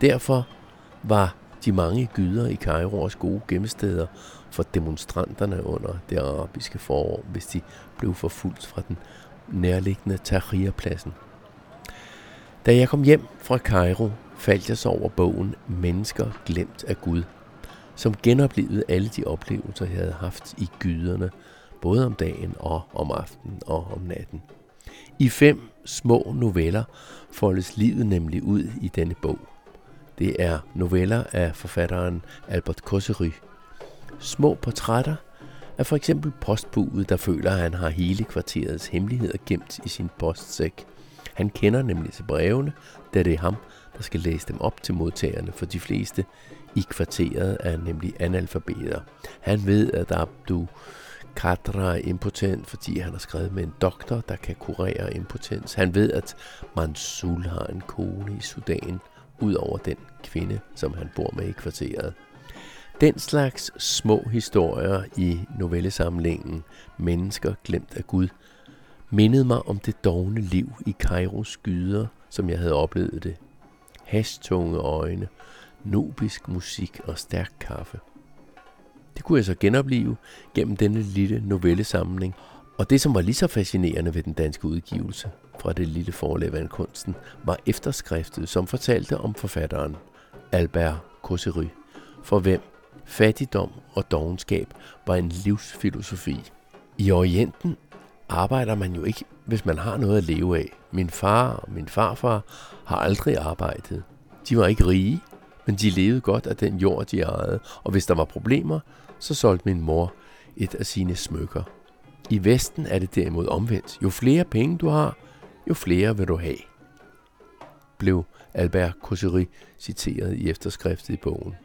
Speaker 1: Derfor var de mange gyder i Cairo også gode gemmesteder for demonstranterne under det arabiske forår, hvis de blev forfulgt fra den nærliggende Tahrirpladsen. Da jeg kom hjem fra Cairo, faldt jeg så over bogen Mennesker glemt af Gud, som genoplevede alle de oplevelser, jeg havde haft i gyderne, både om dagen og om aftenen og om natten. I fem små noveller foldes livet nemlig ud i denne bog. Det er noveller af forfatteren Albert Kossery. Små portrætter er for eksempel postbudet, der føler, at han har hele kvarterets hemmeligheder gemt i sin postsæk. Han kender nemlig til brevene, da det er ham, der skal læse dem op til modtagerne, for de fleste i kvarteret er nemlig analfabeter. Han ved, at Abdu Kadra er impotent, fordi han har skrevet med en doktor, der kan kurere impotens. Han ved, at Mansul har en kone i Sudan, ud over den kvinde, som han bor med i kvarteret. Den slags små historier i novellesamlingen Mennesker glemt af Gud mindede mig om det dogne liv i Kairos skyder, som jeg havde oplevet det. Hastunge øjne, nubisk musik og stærk kaffe. Det kunne jeg så genopleve gennem denne lille novellesamling, og det som var lige så fascinerende ved den danske udgivelse fra det lille forlag kunsten, var efterskriftet, som fortalte om forfatteren Albert Kossery, for hvem Fattigdom og dogenskab var en livsfilosofi. I Orienten arbejder man jo ikke, hvis man har noget at leve af. Min far og min farfar har aldrig arbejdet. De var ikke rige, men de levede godt af den jord, de ejede, og hvis der var problemer, så solgte min mor et af sine smykker. I Vesten er det derimod omvendt. Jo flere penge du har, jo flere vil du have. Blev Albert Cosseri citeret i efterskriftet i bogen.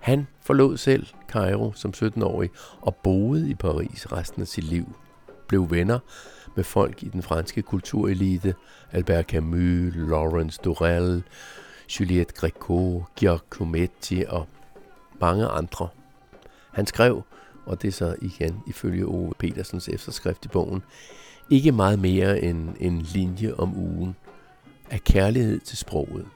Speaker 1: Han forlod selv Cairo som 17-årig og boede i Paris resten af sit liv. Blev venner med folk i den franske kulturelite, Albert Camus, Laurence Durrell, Juliette Greco, Giacometti og mange andre. Han skrev, og det er så igen ifølge Ove Petersens efterskrift i bogen, ikke meget mere end en linje om ugen af kærlighed til sproget.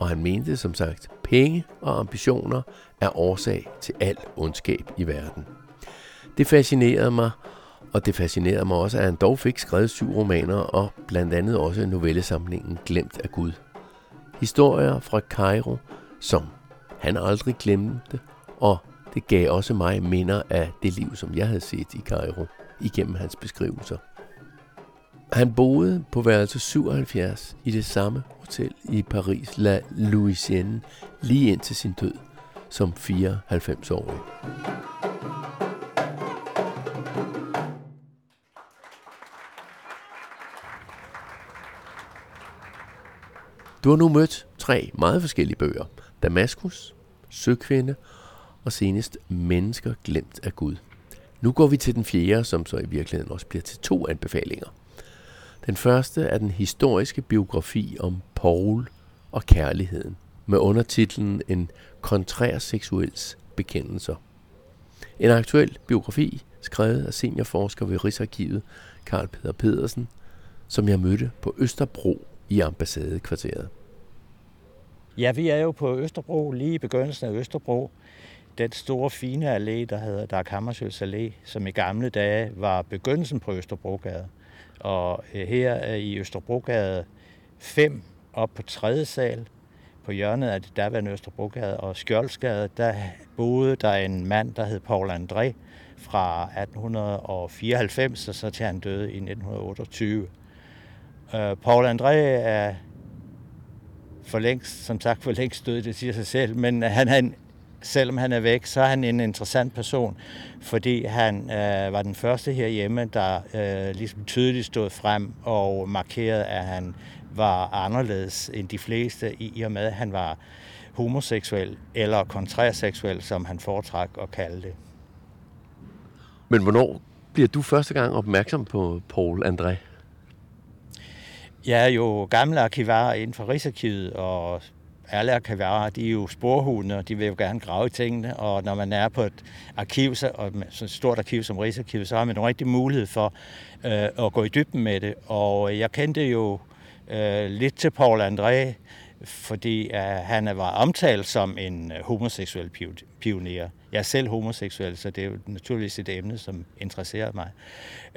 Speaker 1: Og han mente som sagt, penge og ambitioner er årsag til al ondskab i verden. Det fascinerede mig, og det fascinerede mig også, at han dog fik skrevet syv romaner og blandt andet også novellesamlingen Glemt af Gud. Historier fra Cairo, som han aldrig glemte, og det gav også mig minder af det liv, som jeg havde set i Cairo igennem hans beskrivelser. Han boede på værelse 77 i det samme hotel i Paris La Louisienne lige indtil sin død som 94-årig. Du har nu mødt tre meget forskellige bøger. Damaskus, Søkvinde og senest Mennesker glemt af Gud. Nu går vi til den fjerde, som så i virkeligheden også bliver til to anbefalinger. Den første er den historiske biografi om Paul og kærligheden, med undertitlen En kontrær seksuels bekendelser. En aktuel biografi, skrevet af seniorforsker ved Rigsarkivet, Karl Peter Pedersen, som jeg mødte på Østerbro i ambassadekvarteret.
Speaker 4: Ja, vi er jo på Østerbro, lige i begyndelsen af Østerbro. Den store fine allé, der hedder Dag Hammarskjölds Allé, som i gamle dage var begyndelsen på Østerbrogade. Og øh, her øh, i Østerbrogade 5 op på tredje sal, på hjørnet af det daværende Østerbrogade og Skjoldsgade, der boede der en mand, der hed Paul André fra 1894, og så til han døde i 1928. Uh, Paul André er for længst, som sagt, for længst død, det siger sig selv, men han, han, selvom han er væk, så er han en interessant person, fordi han øh, var den første herhjemme, der øh, ligesom tydeligt stod frem og markerede, at han var anderledes end de fleste, i og med, at han var homoseksuel eller kontrærseksuel, som han foretræk at kalde det.
Speaker 1: Men hvornår bliver du første gang opmærksom på Paul André?
Speaker 4: Jeg er jo gammel arkivar inden for Rigsarkivet, og alle arkivarer, de er jo sporhunde, og de vil jo gerne grave i tingene, og når man er på et arkiv, så, og så et stort arkiv som Rigsarkivet, så har man en rigtig mulighed for øh, at gå i dybden med det. Og øh, jeg kendte jo øh, lidt til Paul André, fordi øh, han var omtalt som en øh, homoseksuel pioner. Jeg er selv homoseksuel, så det er jo naturligvis et emne, som interesserer mig.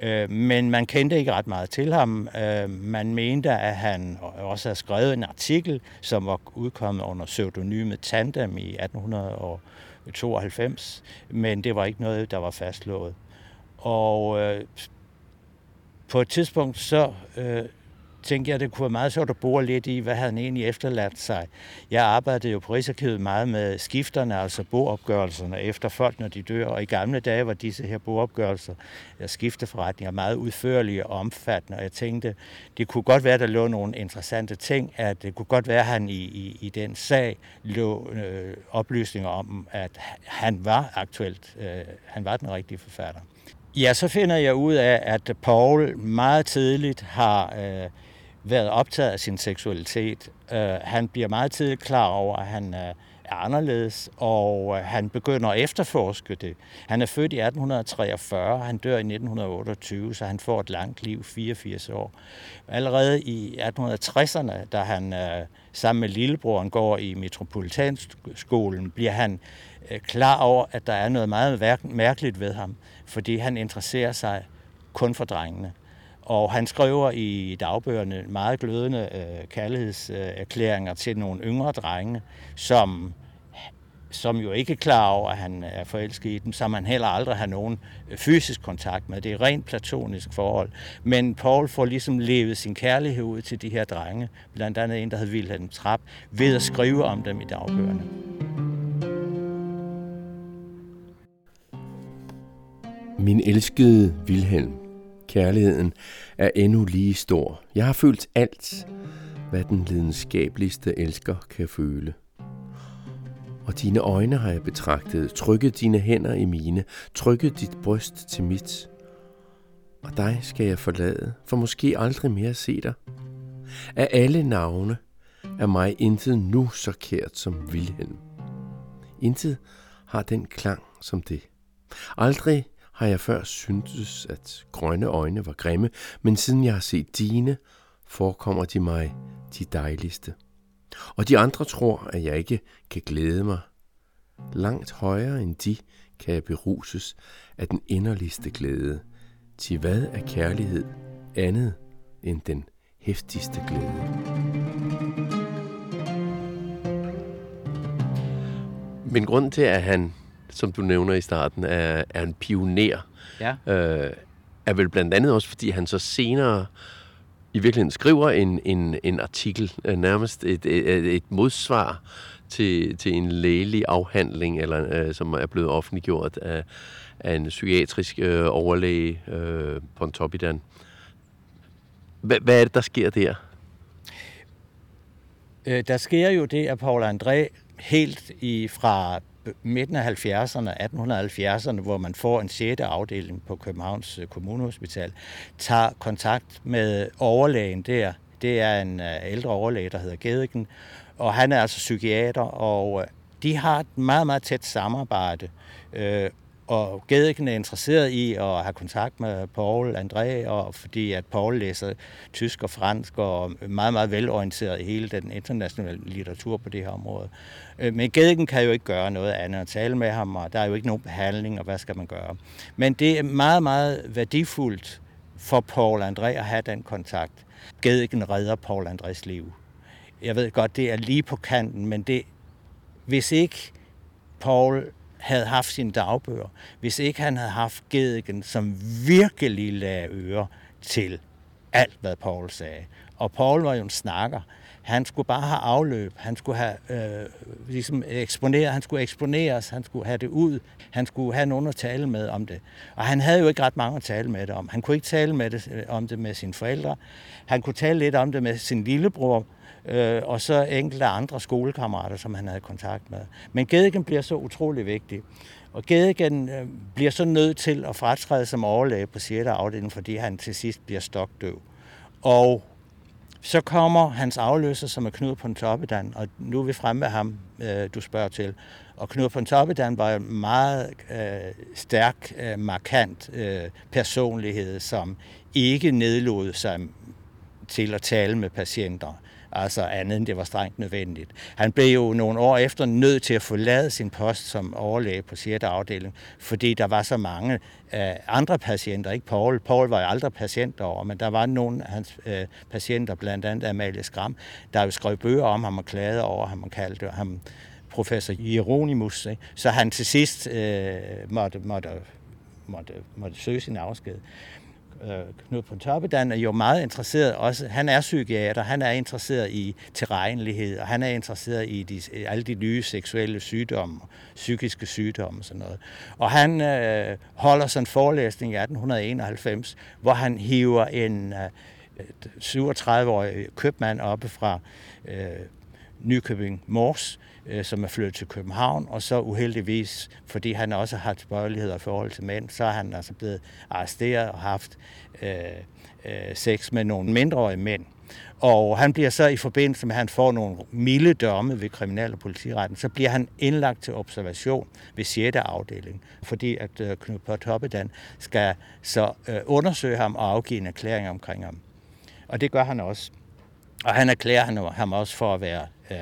Speaker 4: Øh, men man kendte ikke ret meget til ham. Øh, man mente, at han også havde skrevet en artikel, som var udkommet under pseudonymet Tandem i 1892, men det var ikke noget, der var fastslået. Og øh, på et tidspunkt så tænkte jeg, det kunne være meget sjovt at bore lidt i, hvad han egentlig efterladt sig. Jeg arbejdede jo på Rigsarkivet meget med skifterne, altså boopgørelserne efter folk, når de dør. Og i gamle dage var disse her boopgørelser, og skifteforretninger, meget udførlige og omfattende. Og jeg tænkte, det kunne godt være, der lå nogle interessante ting, at det kunne godt være, at han i, i, i den sag lå øh, oplysninger om, at han var aktuelt, øh, han var den rigtige forfatter. Ja, så finder jeg ud af, at Paul meget tidligt har øh, været optaget af sin seksualitet. Øh, han bliver meget tidligt klar over, at han øh, er anderledes, og øh, han begynder at efterforske det. Han er født i 1843, han dør i 1928, så han får et langt liv, 84 år. Allerede i 1860'erne, da han øh, sammen med lillebroren går i Metropolitanskolen, bliver han øh, klar over, at der er noget meget mærkeligt ved ham, fordi han interesserer sig kun for drengene. Og han skriver i dagbøgerne meget glødende øh, kærlighedserklæringer til nogle yngre drenge, som, som jo ikke er klar over, at han er forelsket i dem, som han heller aldrig har nogen øh, fysisk kontakt med. Det er rent platonisk forhold. Men Paul får ligesom levet sin kærlighed ud til de her drenge, blandt andet en, der hed Wilhelm Trapp, ved at skrive om dem i dagbøgerne.
Speaker 1: Min elskede Wilhelm, Kærligheden er endnu lige stor. Jeg har følt alt, hvad den lidenskabeligste elsker kan føle. Og dine øjne har jeg betragtet, trykket dine hænder i mine, trykket dit bryst til mit. Og dig skal jeg forlade, for måske aldrig mere se dig. Af alle navne er mig intet nu så kært som Vilhelm. Intet har den klang som det. Aldrig har jeg før syntes, at grønne øjne var grimme, men siden jeg har set dine, forekommer de mig de dejligste. Og de andre tror, at jeg ikke kan glæde mig. Langt højere end de kan jeg beruses af den inderligste glæde. Til hvad er kærlighed andet end den hæftigste glæde? Men grund til, at han, som du nævner i starten, er, er en pioner,
Speaker 4: Ja.
Speaker 1: øh, er vel blandt andet også, fordi han så senere i virkeligheden skriver en, en, en artikel, øh, nærmest et, et, et modsvar til, til en lægelig afhandling, eller, øh, som er blevet offentliggjort af, af en psykiatrisk øh, overlæge, øh, Pontoppidan. Hvad, hvad er det, der sker der?
Speaker 4: Øh, der sker jo det, at Paul André helt i fra midten af 70'erne, 1870'erne, hvor man får en 6. afdeling på Københavns øh, Kommunehospital, tager kontakt med overlægen der. Det er en øh, ældre overlæge, der hedder Gedigen, og han er altså psykiater, og øh, de har et meget, meget tæt samarbejde. Og Gedigen er interesseret i at have kontakt med Paul André, og fordi at Paul læser tysk og fransk og er meget, meget velorienteret i hele den internationale litteratur på det her område. Øh, men Gedigen kan jo ikke gøre noget andet end at tale med ham, og der er jo ikke nogen behandling, og hvad skal man gøre? Men det er meget, meget værdifuldt for Paul André at have den kontakt. Gedigen redder Paul Andrés liv. Jeg ved godt, det er lige på kanten, men det, hvis ikke Paul havde haft sine dagbøger, hvis ikke han havde haft Gedigen, som virkelig lagde øre til alt, hvad Paul sagde. Og Paul var jo en snakker. Han skulle bare have afløb. Han skulle have øh, ligesom eksponere, han skulle eksponeres, han skulle have det ud, han skulle have nogen at tale med om det. Og han havde jo ikke ret mange at tale med det om. Han kunne ikke tale med det, øh, om det med sine forældre. Han kunne tale lidt om det med sin lillebror, øh, og så enkelte andre skolekammerater, som han havde kontakt med. Men Gedigen bliver så utrolig vigtig. Og Gedigen øh, bliver så nødt til at fratræde som overlæge på 6. afdeling, fordi han til sidst bliver stokdøv. Og så kommer hans afløser, som er Knud Pontoppidan, og nu er vi fremme med ham, øh, du spørger til. Og Knud Pontoppidan var en meget øh, stærk, øh, markant øh, personlighed, som ikke nedlod sig til at tale med patienter. Altså andet end det var strengt nødvendigt. Han blev jo nogle år efter nødt til at forlade sin post som overlæge på 6. afdeling, fordi der var så mange øh, andre patienter, ikke Paul. Paul var jo aldrig patient over, men der var nogle af hans øh, patienter, blandt andet Amalie Skram, der jo skrev bøger om ham og klagede over ham og kaldte ham professor Hieronymus. Ikke? Så han til sidst øh, måtte, måtte, måtte, måtte søge sin afsked. Øh, Knud Pontoppidan er jo meget interesseret også, han er psykiater, han er interesseret i tilregnelighed, og han er interesseret i de, alle de nye seksuelle sygdomme, psykiske sygdomme og sådan noget. Og han øh, holder sådan en forelæsning i 1891, hvor han hiver en øh, 37-årig købmand oppe fra øh, Nykøbing Mors, øh, Øh, som er flyttet til København, og så uheldigvis, fordi han også har tilbøjeligheder i forhold til mænd, så er han altså blevet arresteret og haft øh, øh, sex med nogle mindreårige mænd. Og han bliver så i forbindelse med, at han får nogle milde domme ved kriminal- og politiretten, så bliver han indlagt til observation ved 6. afdeling, fordi at øh, Knud Pontoppidan skal så øh, undersøge ham og afgive en erklæring omkring ham. Og det gør han også. Og han erklærer ham også for at være øh,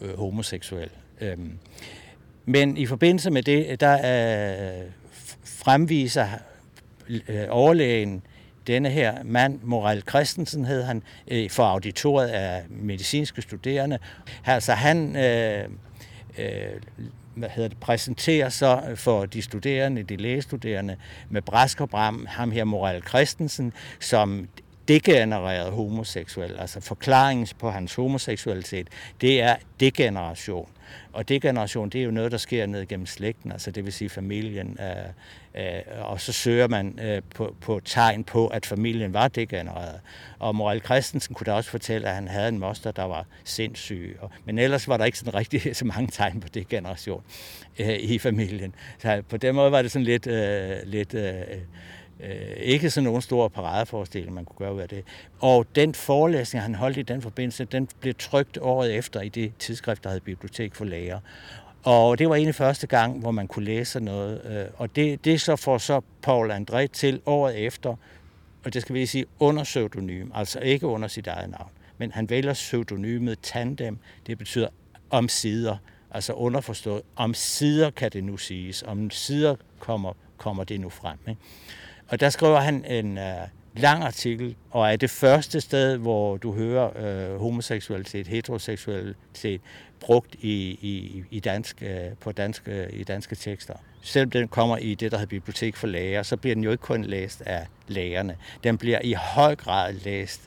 Speaker 4: øh, homoseksuel. Øhm. Men i forbindelse med det, der øh, fremviser øh, overlægen denne her mand, Moral Christensen hed han, øh, for auditoriet af medicinske studerende. Altså han øh, øh, hvad hedder det, præsenterer så for de studerende, de lægestuderende, med brask og bram, ham her Moral Christensen, som degenereret homoseksuel, altså forklaringen på hans homoseksualitet, det er degeneration. Og degeneration, det er jo noget, der sker ned gennem slægten, altså det vil sige familien. Øh, øh, og så søger man øh, på, på tegn på, at familien var degenereret. Og Moral Christensen kunne da også fortælle, at han havde en moster, der var sindssyg. Og, men ellers var der ikke sådan rigtig så mange tegn på degeneration øh, i familien. Så på den måde var det sådan lidt... Øh, lidt øh, Øh, ikke sådan nogen store paradeforestilling, man kunne gøre ud af det. Og den forelæsning, han holdt i den forbindelse, den blev trygt året efter i det tidsskrift, der hed Bibliotek for Læger. Og det var egentlig første gang, hvor man kunne læse noget. Øh, og det, det så får så Paul André til året efter, og det skal vi sige under pseudonym, altså ikke under sit eget navn. Men han vælger pseudonymet Tandem, det betyder om sider, altså underforstået, om sider kan det nu siges, om sider kommer, kommer det nu frem. Ikke? Og der skriver han en øh, lang artikel, og er det første sted, hvor du hører øh, homoseksualitet, heteroseksualitet brugt i, i, i dansk, øh, på dansk, øh, i danske tekster. Selvom den kommer i det, der hedder Bibliotek for Læger, så bliver den jo ikke kun læst af lægerne. Den bliver i høj grad læst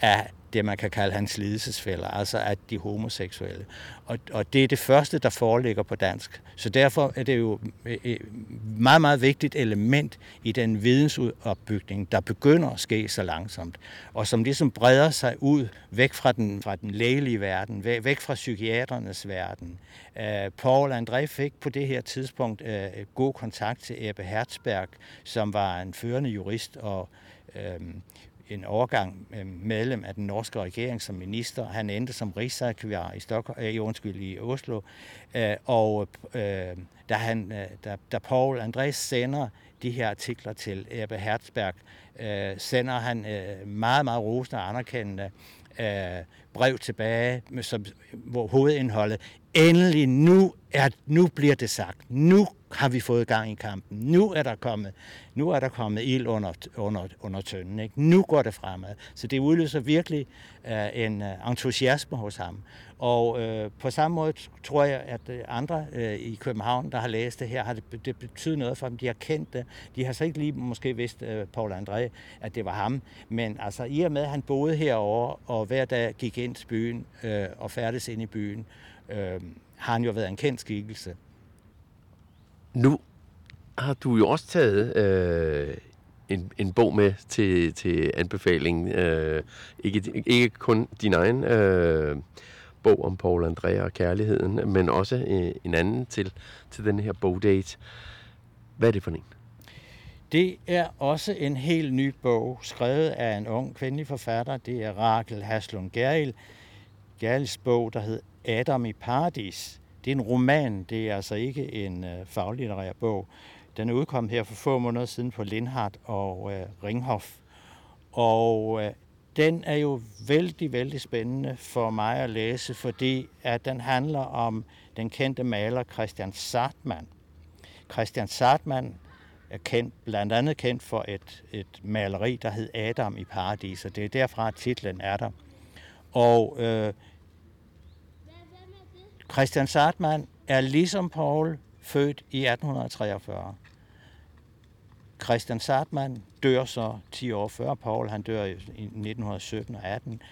Speaker 4: af det, man kan kalde hans lidelsesfælder, altså at de homoseksuelle. Og, og det er det første, der foreligger på dansk. Så derfor er det jo et meget, meget vigtigt element i den vidensopbygning, der begynder at ske så langsomt, og som ligesom breder sig ud væk fra den, fra den lægelige verden, væk fra psykiaternes verden. Uh, Paul André fik på det her tidspunkt uh, god kontakt til Ebbe Hertzberg, som var en førende jurist og uh, en overgang øh, medlem af den norske regering som minister. Han endte som rigsarkivar i, Stockholm, øh, undskyld, i Oslo. Øh, og øh, da, han, øh, da, da Paul Andrés sender de her artikler til Ebbe Herzberg, øh, sender han øh, meget, meget rosende og anerkendende øh, brev tilbage, med, som, hvor hovedindholdet endelig nu, er, nu bliver det sagt. Nu har vi fået gang i kampen. Nu er der kommet, nu er der kommet ild under, under, under tønden. Ikke? Nu går det fremad. Så det udløser virkelig uh, en uh, entusiasme hos ham. Og uh, på samme måde tror jeg, at andre uh, i København, der har læst det her, har det, det betydet noget for dem. De har kendt det. De har så ikke lige måske vidst, uh, Paul André, at det var ham. Men altså i og med, at han boede herovre, og hver dag gik ind til byen uh, og færdes ind i byen, uh, har han jo været en kendt skikkelse.
Speaker 1: Nu har du jo også taget øh, en, en bog med til, til anbefaling. Øh, ikke, ikke kun din egen øh, bog om Paul Andrea og kærligheden, men også øh, en anden til, til den her bogdate. Hvad er det for en?
Speaker 4: Det er også en helt ny bog, skrevet af en ung kvindelig forfatter. Det er Rakel Haslund Geril. Gerils bog, der hedder Adam i Paradis. Det er en roman, det er altså ikke en øh, faglitterær bog. Den er udkommet her for få måneder siden på Lindhardt og øh, Ringhof. Og øh, den er jo vældig, vældig spændende for mig at læse, fordi at den handler om den kendte maler Christian Sartmann. Christian Sartmann er kendt, blandt andet kendt for et, et maleri, der hed Adam i Paradis, og det er derfra, at titlen er der. Og øh, Christian Sartmann er ligesom Paul født i 1843. Christian Sartmann dør så 10 år før Paul. Han dør i 1917 og 18.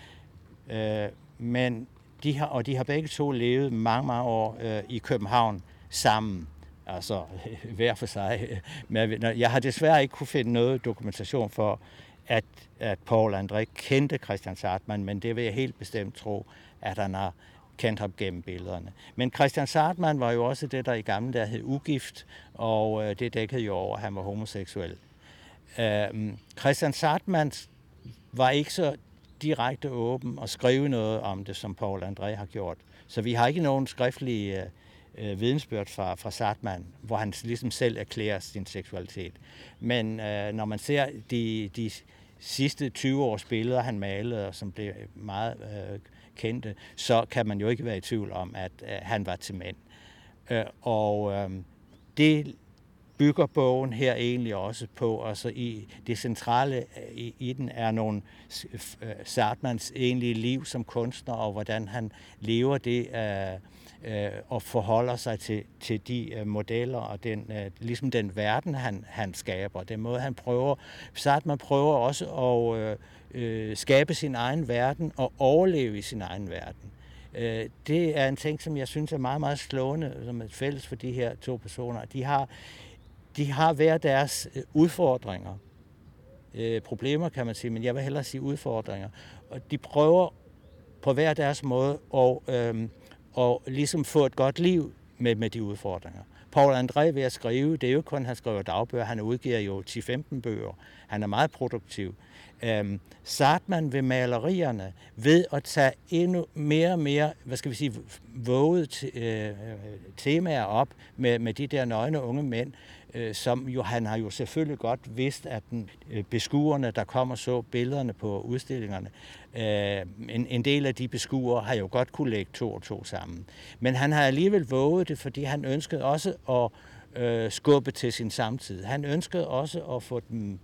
Speaker 4: Øh, men de har, og de har begge to levet mange, mange år øh, i København sammen. Altså hver for sig. Men jeg har desværre ikke kunne finde noget dokumentation for, at, at Paul André kendte Christian Sartmann, men det vil jeg helt bestemt tro, at han har kendt ham gennem billederne. Men Christian Sartmann var jo også det, der i gamle dage hed ugift, og øh, det dækkede jo over, at han var homoseksuel. Øhm, Christian Sartmann var ikke så direkte åben og skrive noget om det, som Paul André har gjort. Så vi har ikke nogen skriftlige øh, øh, vidensbyrd fra, fra Sartmann, hvor han ligesom selv erklærer sin seksualitet. Men øh, når man ser de, de sidste 20 års billeder, han malede, som blev meget øh, kendte, så kan man jo ikke være i tvivl om, at øh, han var til mænd. Øh, og øh, det bygger bogen her egentlig også på. og så i det centrale øh, i, i den er nogle øh, Sartmans egentlige liv som kunstner, og hvordan han lever det øh, øh, og forholder sig til, til de øh, modeller og den, øh, ligesom den verden, han, han skaber. Den måde, han prøver. Sartman prøver også at øh, øh, skabe sin egen verden og overleve i sin egen verden. Øh, det er en ting, som jeg synes er meget, meget slående som et fælles for de her to personer. De har, de har hver deres øh, udfordringer. Øh, problemer, kan man sige, men jeg vil hellere sige udfordringer. Og de prøver på hver deres måde at, øh, og ligesom få et godt liv med, med de udfordringer. Paul André ved at skrive, det er jo kun, han skriver dagbøger, han udgiver jo 10-15 bøger. Han er meget produktiv. Øhm, Sartman ved malerierne, ved at tage endnu mere og mere, hvad skal vi sige, våget øh, øh, temaer op med, med de der nøgne unge mænd, øh, som jo, han har jo selvfølgelig godt vidst, at den, øh, beskuerne, der kommer så billederne på udstillingerne, øh, en, en del af de beskuere har jo godt kunne lægge to og to sammen. Men han har alligevel våget det, fordi han ønskede også at øh, skubbe til sin samtid. Han ønskede også at få dem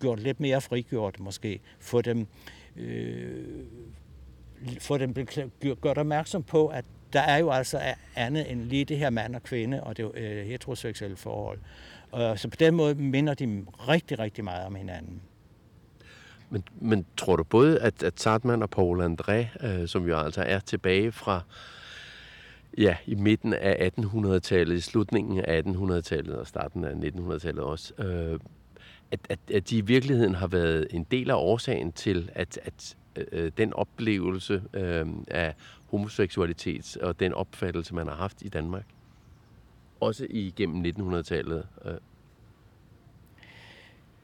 Speaker 4: gjort lidt mere frigjort måske, få dem, øh, få dem gjort opmærksom på, at der er jo altså andet end lige det her mand og kvinde og det øh, heteroseksuelle forhold. Og så på den måde minder de rigtig, rigtig meget om hinanden.
Speaker 1: Men, men tror du både, at, at Sartman og Paul André, øh, som jo altså er tilbage fra ja, i midten af 1800-tallet, i slutningen af 1800-tallet og starten af 1900-tallet også, øh, at, at, at de i virkeligheden har været en del af årsagen til, at, at øh, den oplevelse øh, af homoseksualitet og den opfattelse, man har haft i Danmark, også igennem 1900-tallet? Øh.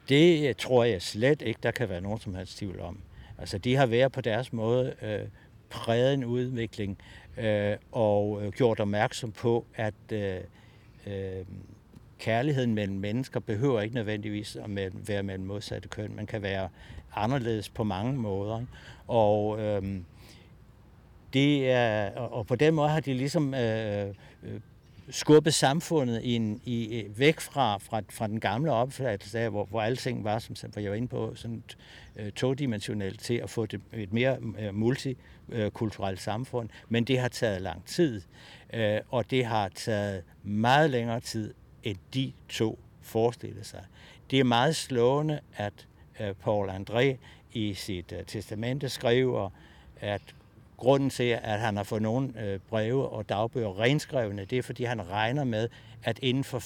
Speaker 4: Det øh, tror jeg slet ikke, der kan være nogen som helst tvivl om. Altså, de har været på deres måde øh, præget en udvikling øh, og øh, gjort opmærksom på, at øh, øh, kærligheden mellem mennesker behøver ikke nødvendigvis at være mellem modsatte køn. Man kan være anderledes på mange måder. Ikke? Og øh, det er, og på den måde har de ligesom øh, øh skubbet samfundet i i, øh, væk fra, fra, fra den gamle opfattelse af, hvor, hvor alting var, som jeg var inde på, sådan øh, todimensionelt til at få det, et mere øh, multikulturelt samfund. Men det har taget lang tid, øh, og det har taget meget længere tid, end de to forestillede sig. Det er meget slående, at øh, Paul André i sit øh, testamente skriver, at grunden til, at han har fået nogle øh, breve og dagbøger renskrevne, det er, fordi han regner med, at inden for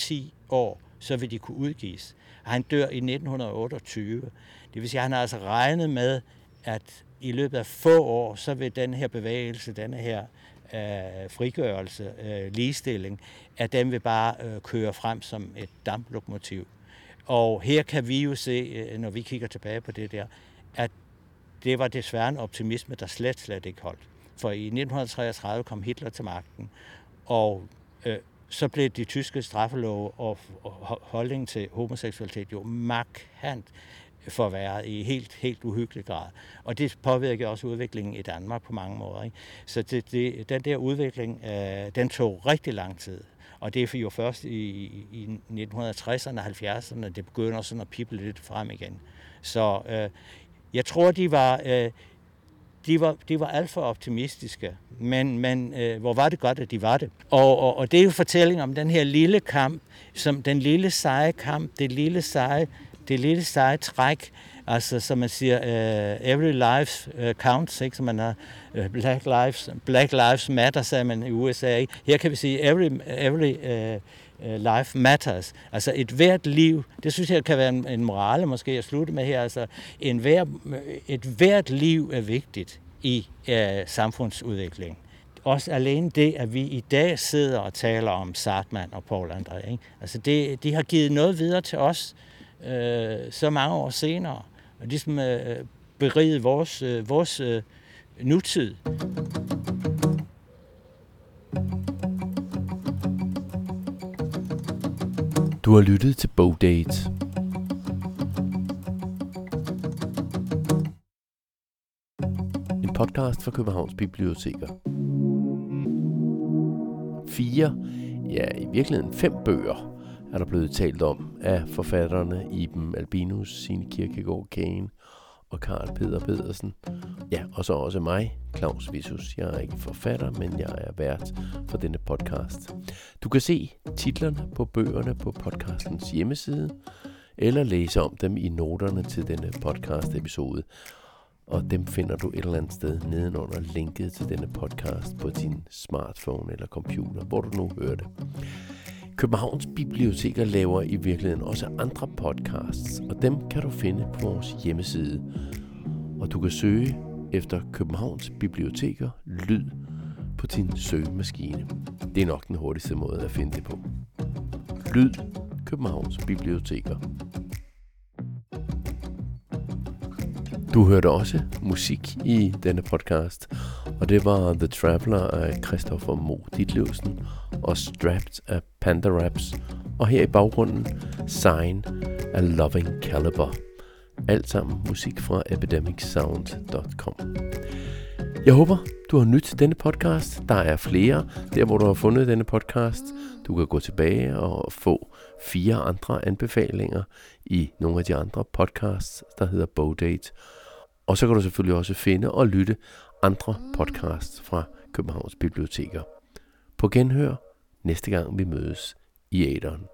Speaker 4: 5-10 år, så vil de kunne udgives. Han dør i 1928. Det vil sige, at han har altså regnet med, at i løbet af få år, så vil den her bevægelse, denne her øh, frigørelse, øh, ligestilling, at den vil bare øh, køre frem som et damplokomotiv. Og her kan vi jo se, øh, når vi kigger tilbage på det der, at det var desværre en optimisme, der slet, slet ikke holdt. For i 1933 kom Hitler til magten, og øh, så blev de tyske straffelove og, holdningen holdning til homoseksualitet jo markant forværret i helt, helt uhyggelig grad. Og det påvirkede også udviklingen i Danmark på mange måder. Ikke? Så det, det, den der udvikling, øh, den tog rigtig lang tid. Og det er jo først i, i 1960'erne og 70'erne, det begynder sådan at pippe lidt frem igen. Så øh, jeg tror, de var, øh, de var, de var alt for optimistiske, men, men øh, hvor var det godt, at de var det. Og, og, og det er jo fortælling om den her lille kamp, som den lille seje kamp, det lille seje det lille seje træk, altså som man siger, uh, every life uh, øh, counts, ikke? som man har uh, Black Lives, Black Lives Matter, sagde man i USA. Ikke? Her kan vi sige, every, every uh, Øh, life matters. Altså et hvert liv, det synes jeg kan være en, en morale måske at slutte med her, altså en hver, et hvert liv er vigtigt i uh, samfundsudviklingen. Også alene det, at vi i dag sidder og taler om Sartman og Paul André, ikke? altså det, de har givet noget videre til os, øh, så mange år senere, og ligesom øh, beriget vores, øh, vores øh, nutid.
Speaker 1: Du har lyttet til Bogdate. En podcast fra Københavns Biblioteker. Fire, ja i virkeligheden fem bøger er der blevet talt om af forfatterne Iben Albinus, Signe Kierkegaard Kane og Karl Peter Pedersen. Ja, og så også mig, Claus Visus. Jeg er ikke forfatter, men jeg er vært for denne podcast. Du kan se titlerne på bøgerne på podcastens hjemmeside, eller læse om dem i noterne til denne podcast-episode. Og dem finder du et eller andet sted nedenunder linket til denne podcast på din smartphone eller computer, hvor du nu hører det. Københavns Biblioteker laver i virkeligheden også andre podcasts, og dem kan du finde på vores hjemmeside. Og du kan søge efter Københavns Biblioteker Lyd på din søgemaskine. Det er nok den hurtigste måde at finde det på. Lyd Københavns Biblioteker. Du hørte også musik i denne podcast, og det var The Traveler af Christopher Mo Ditlevsen og Strapped af Panda Raps, og her i baggrunden Sign af Loving Caliber. Alt sammen musik fra epidemicsound.com. Jeg håber, du har nydt denne podcast. Der er flere, der hvor du har fundet denne podcast. Du kan gå tilbage og få fire andre anbefalinger i nogle af de andre podcasts, der hedder Bowdate. Og så kan du selvfølgelig også finde og lytte andre podcasts fra Københavns Biblioteker. På genhør næste gang vi mødes i æderen.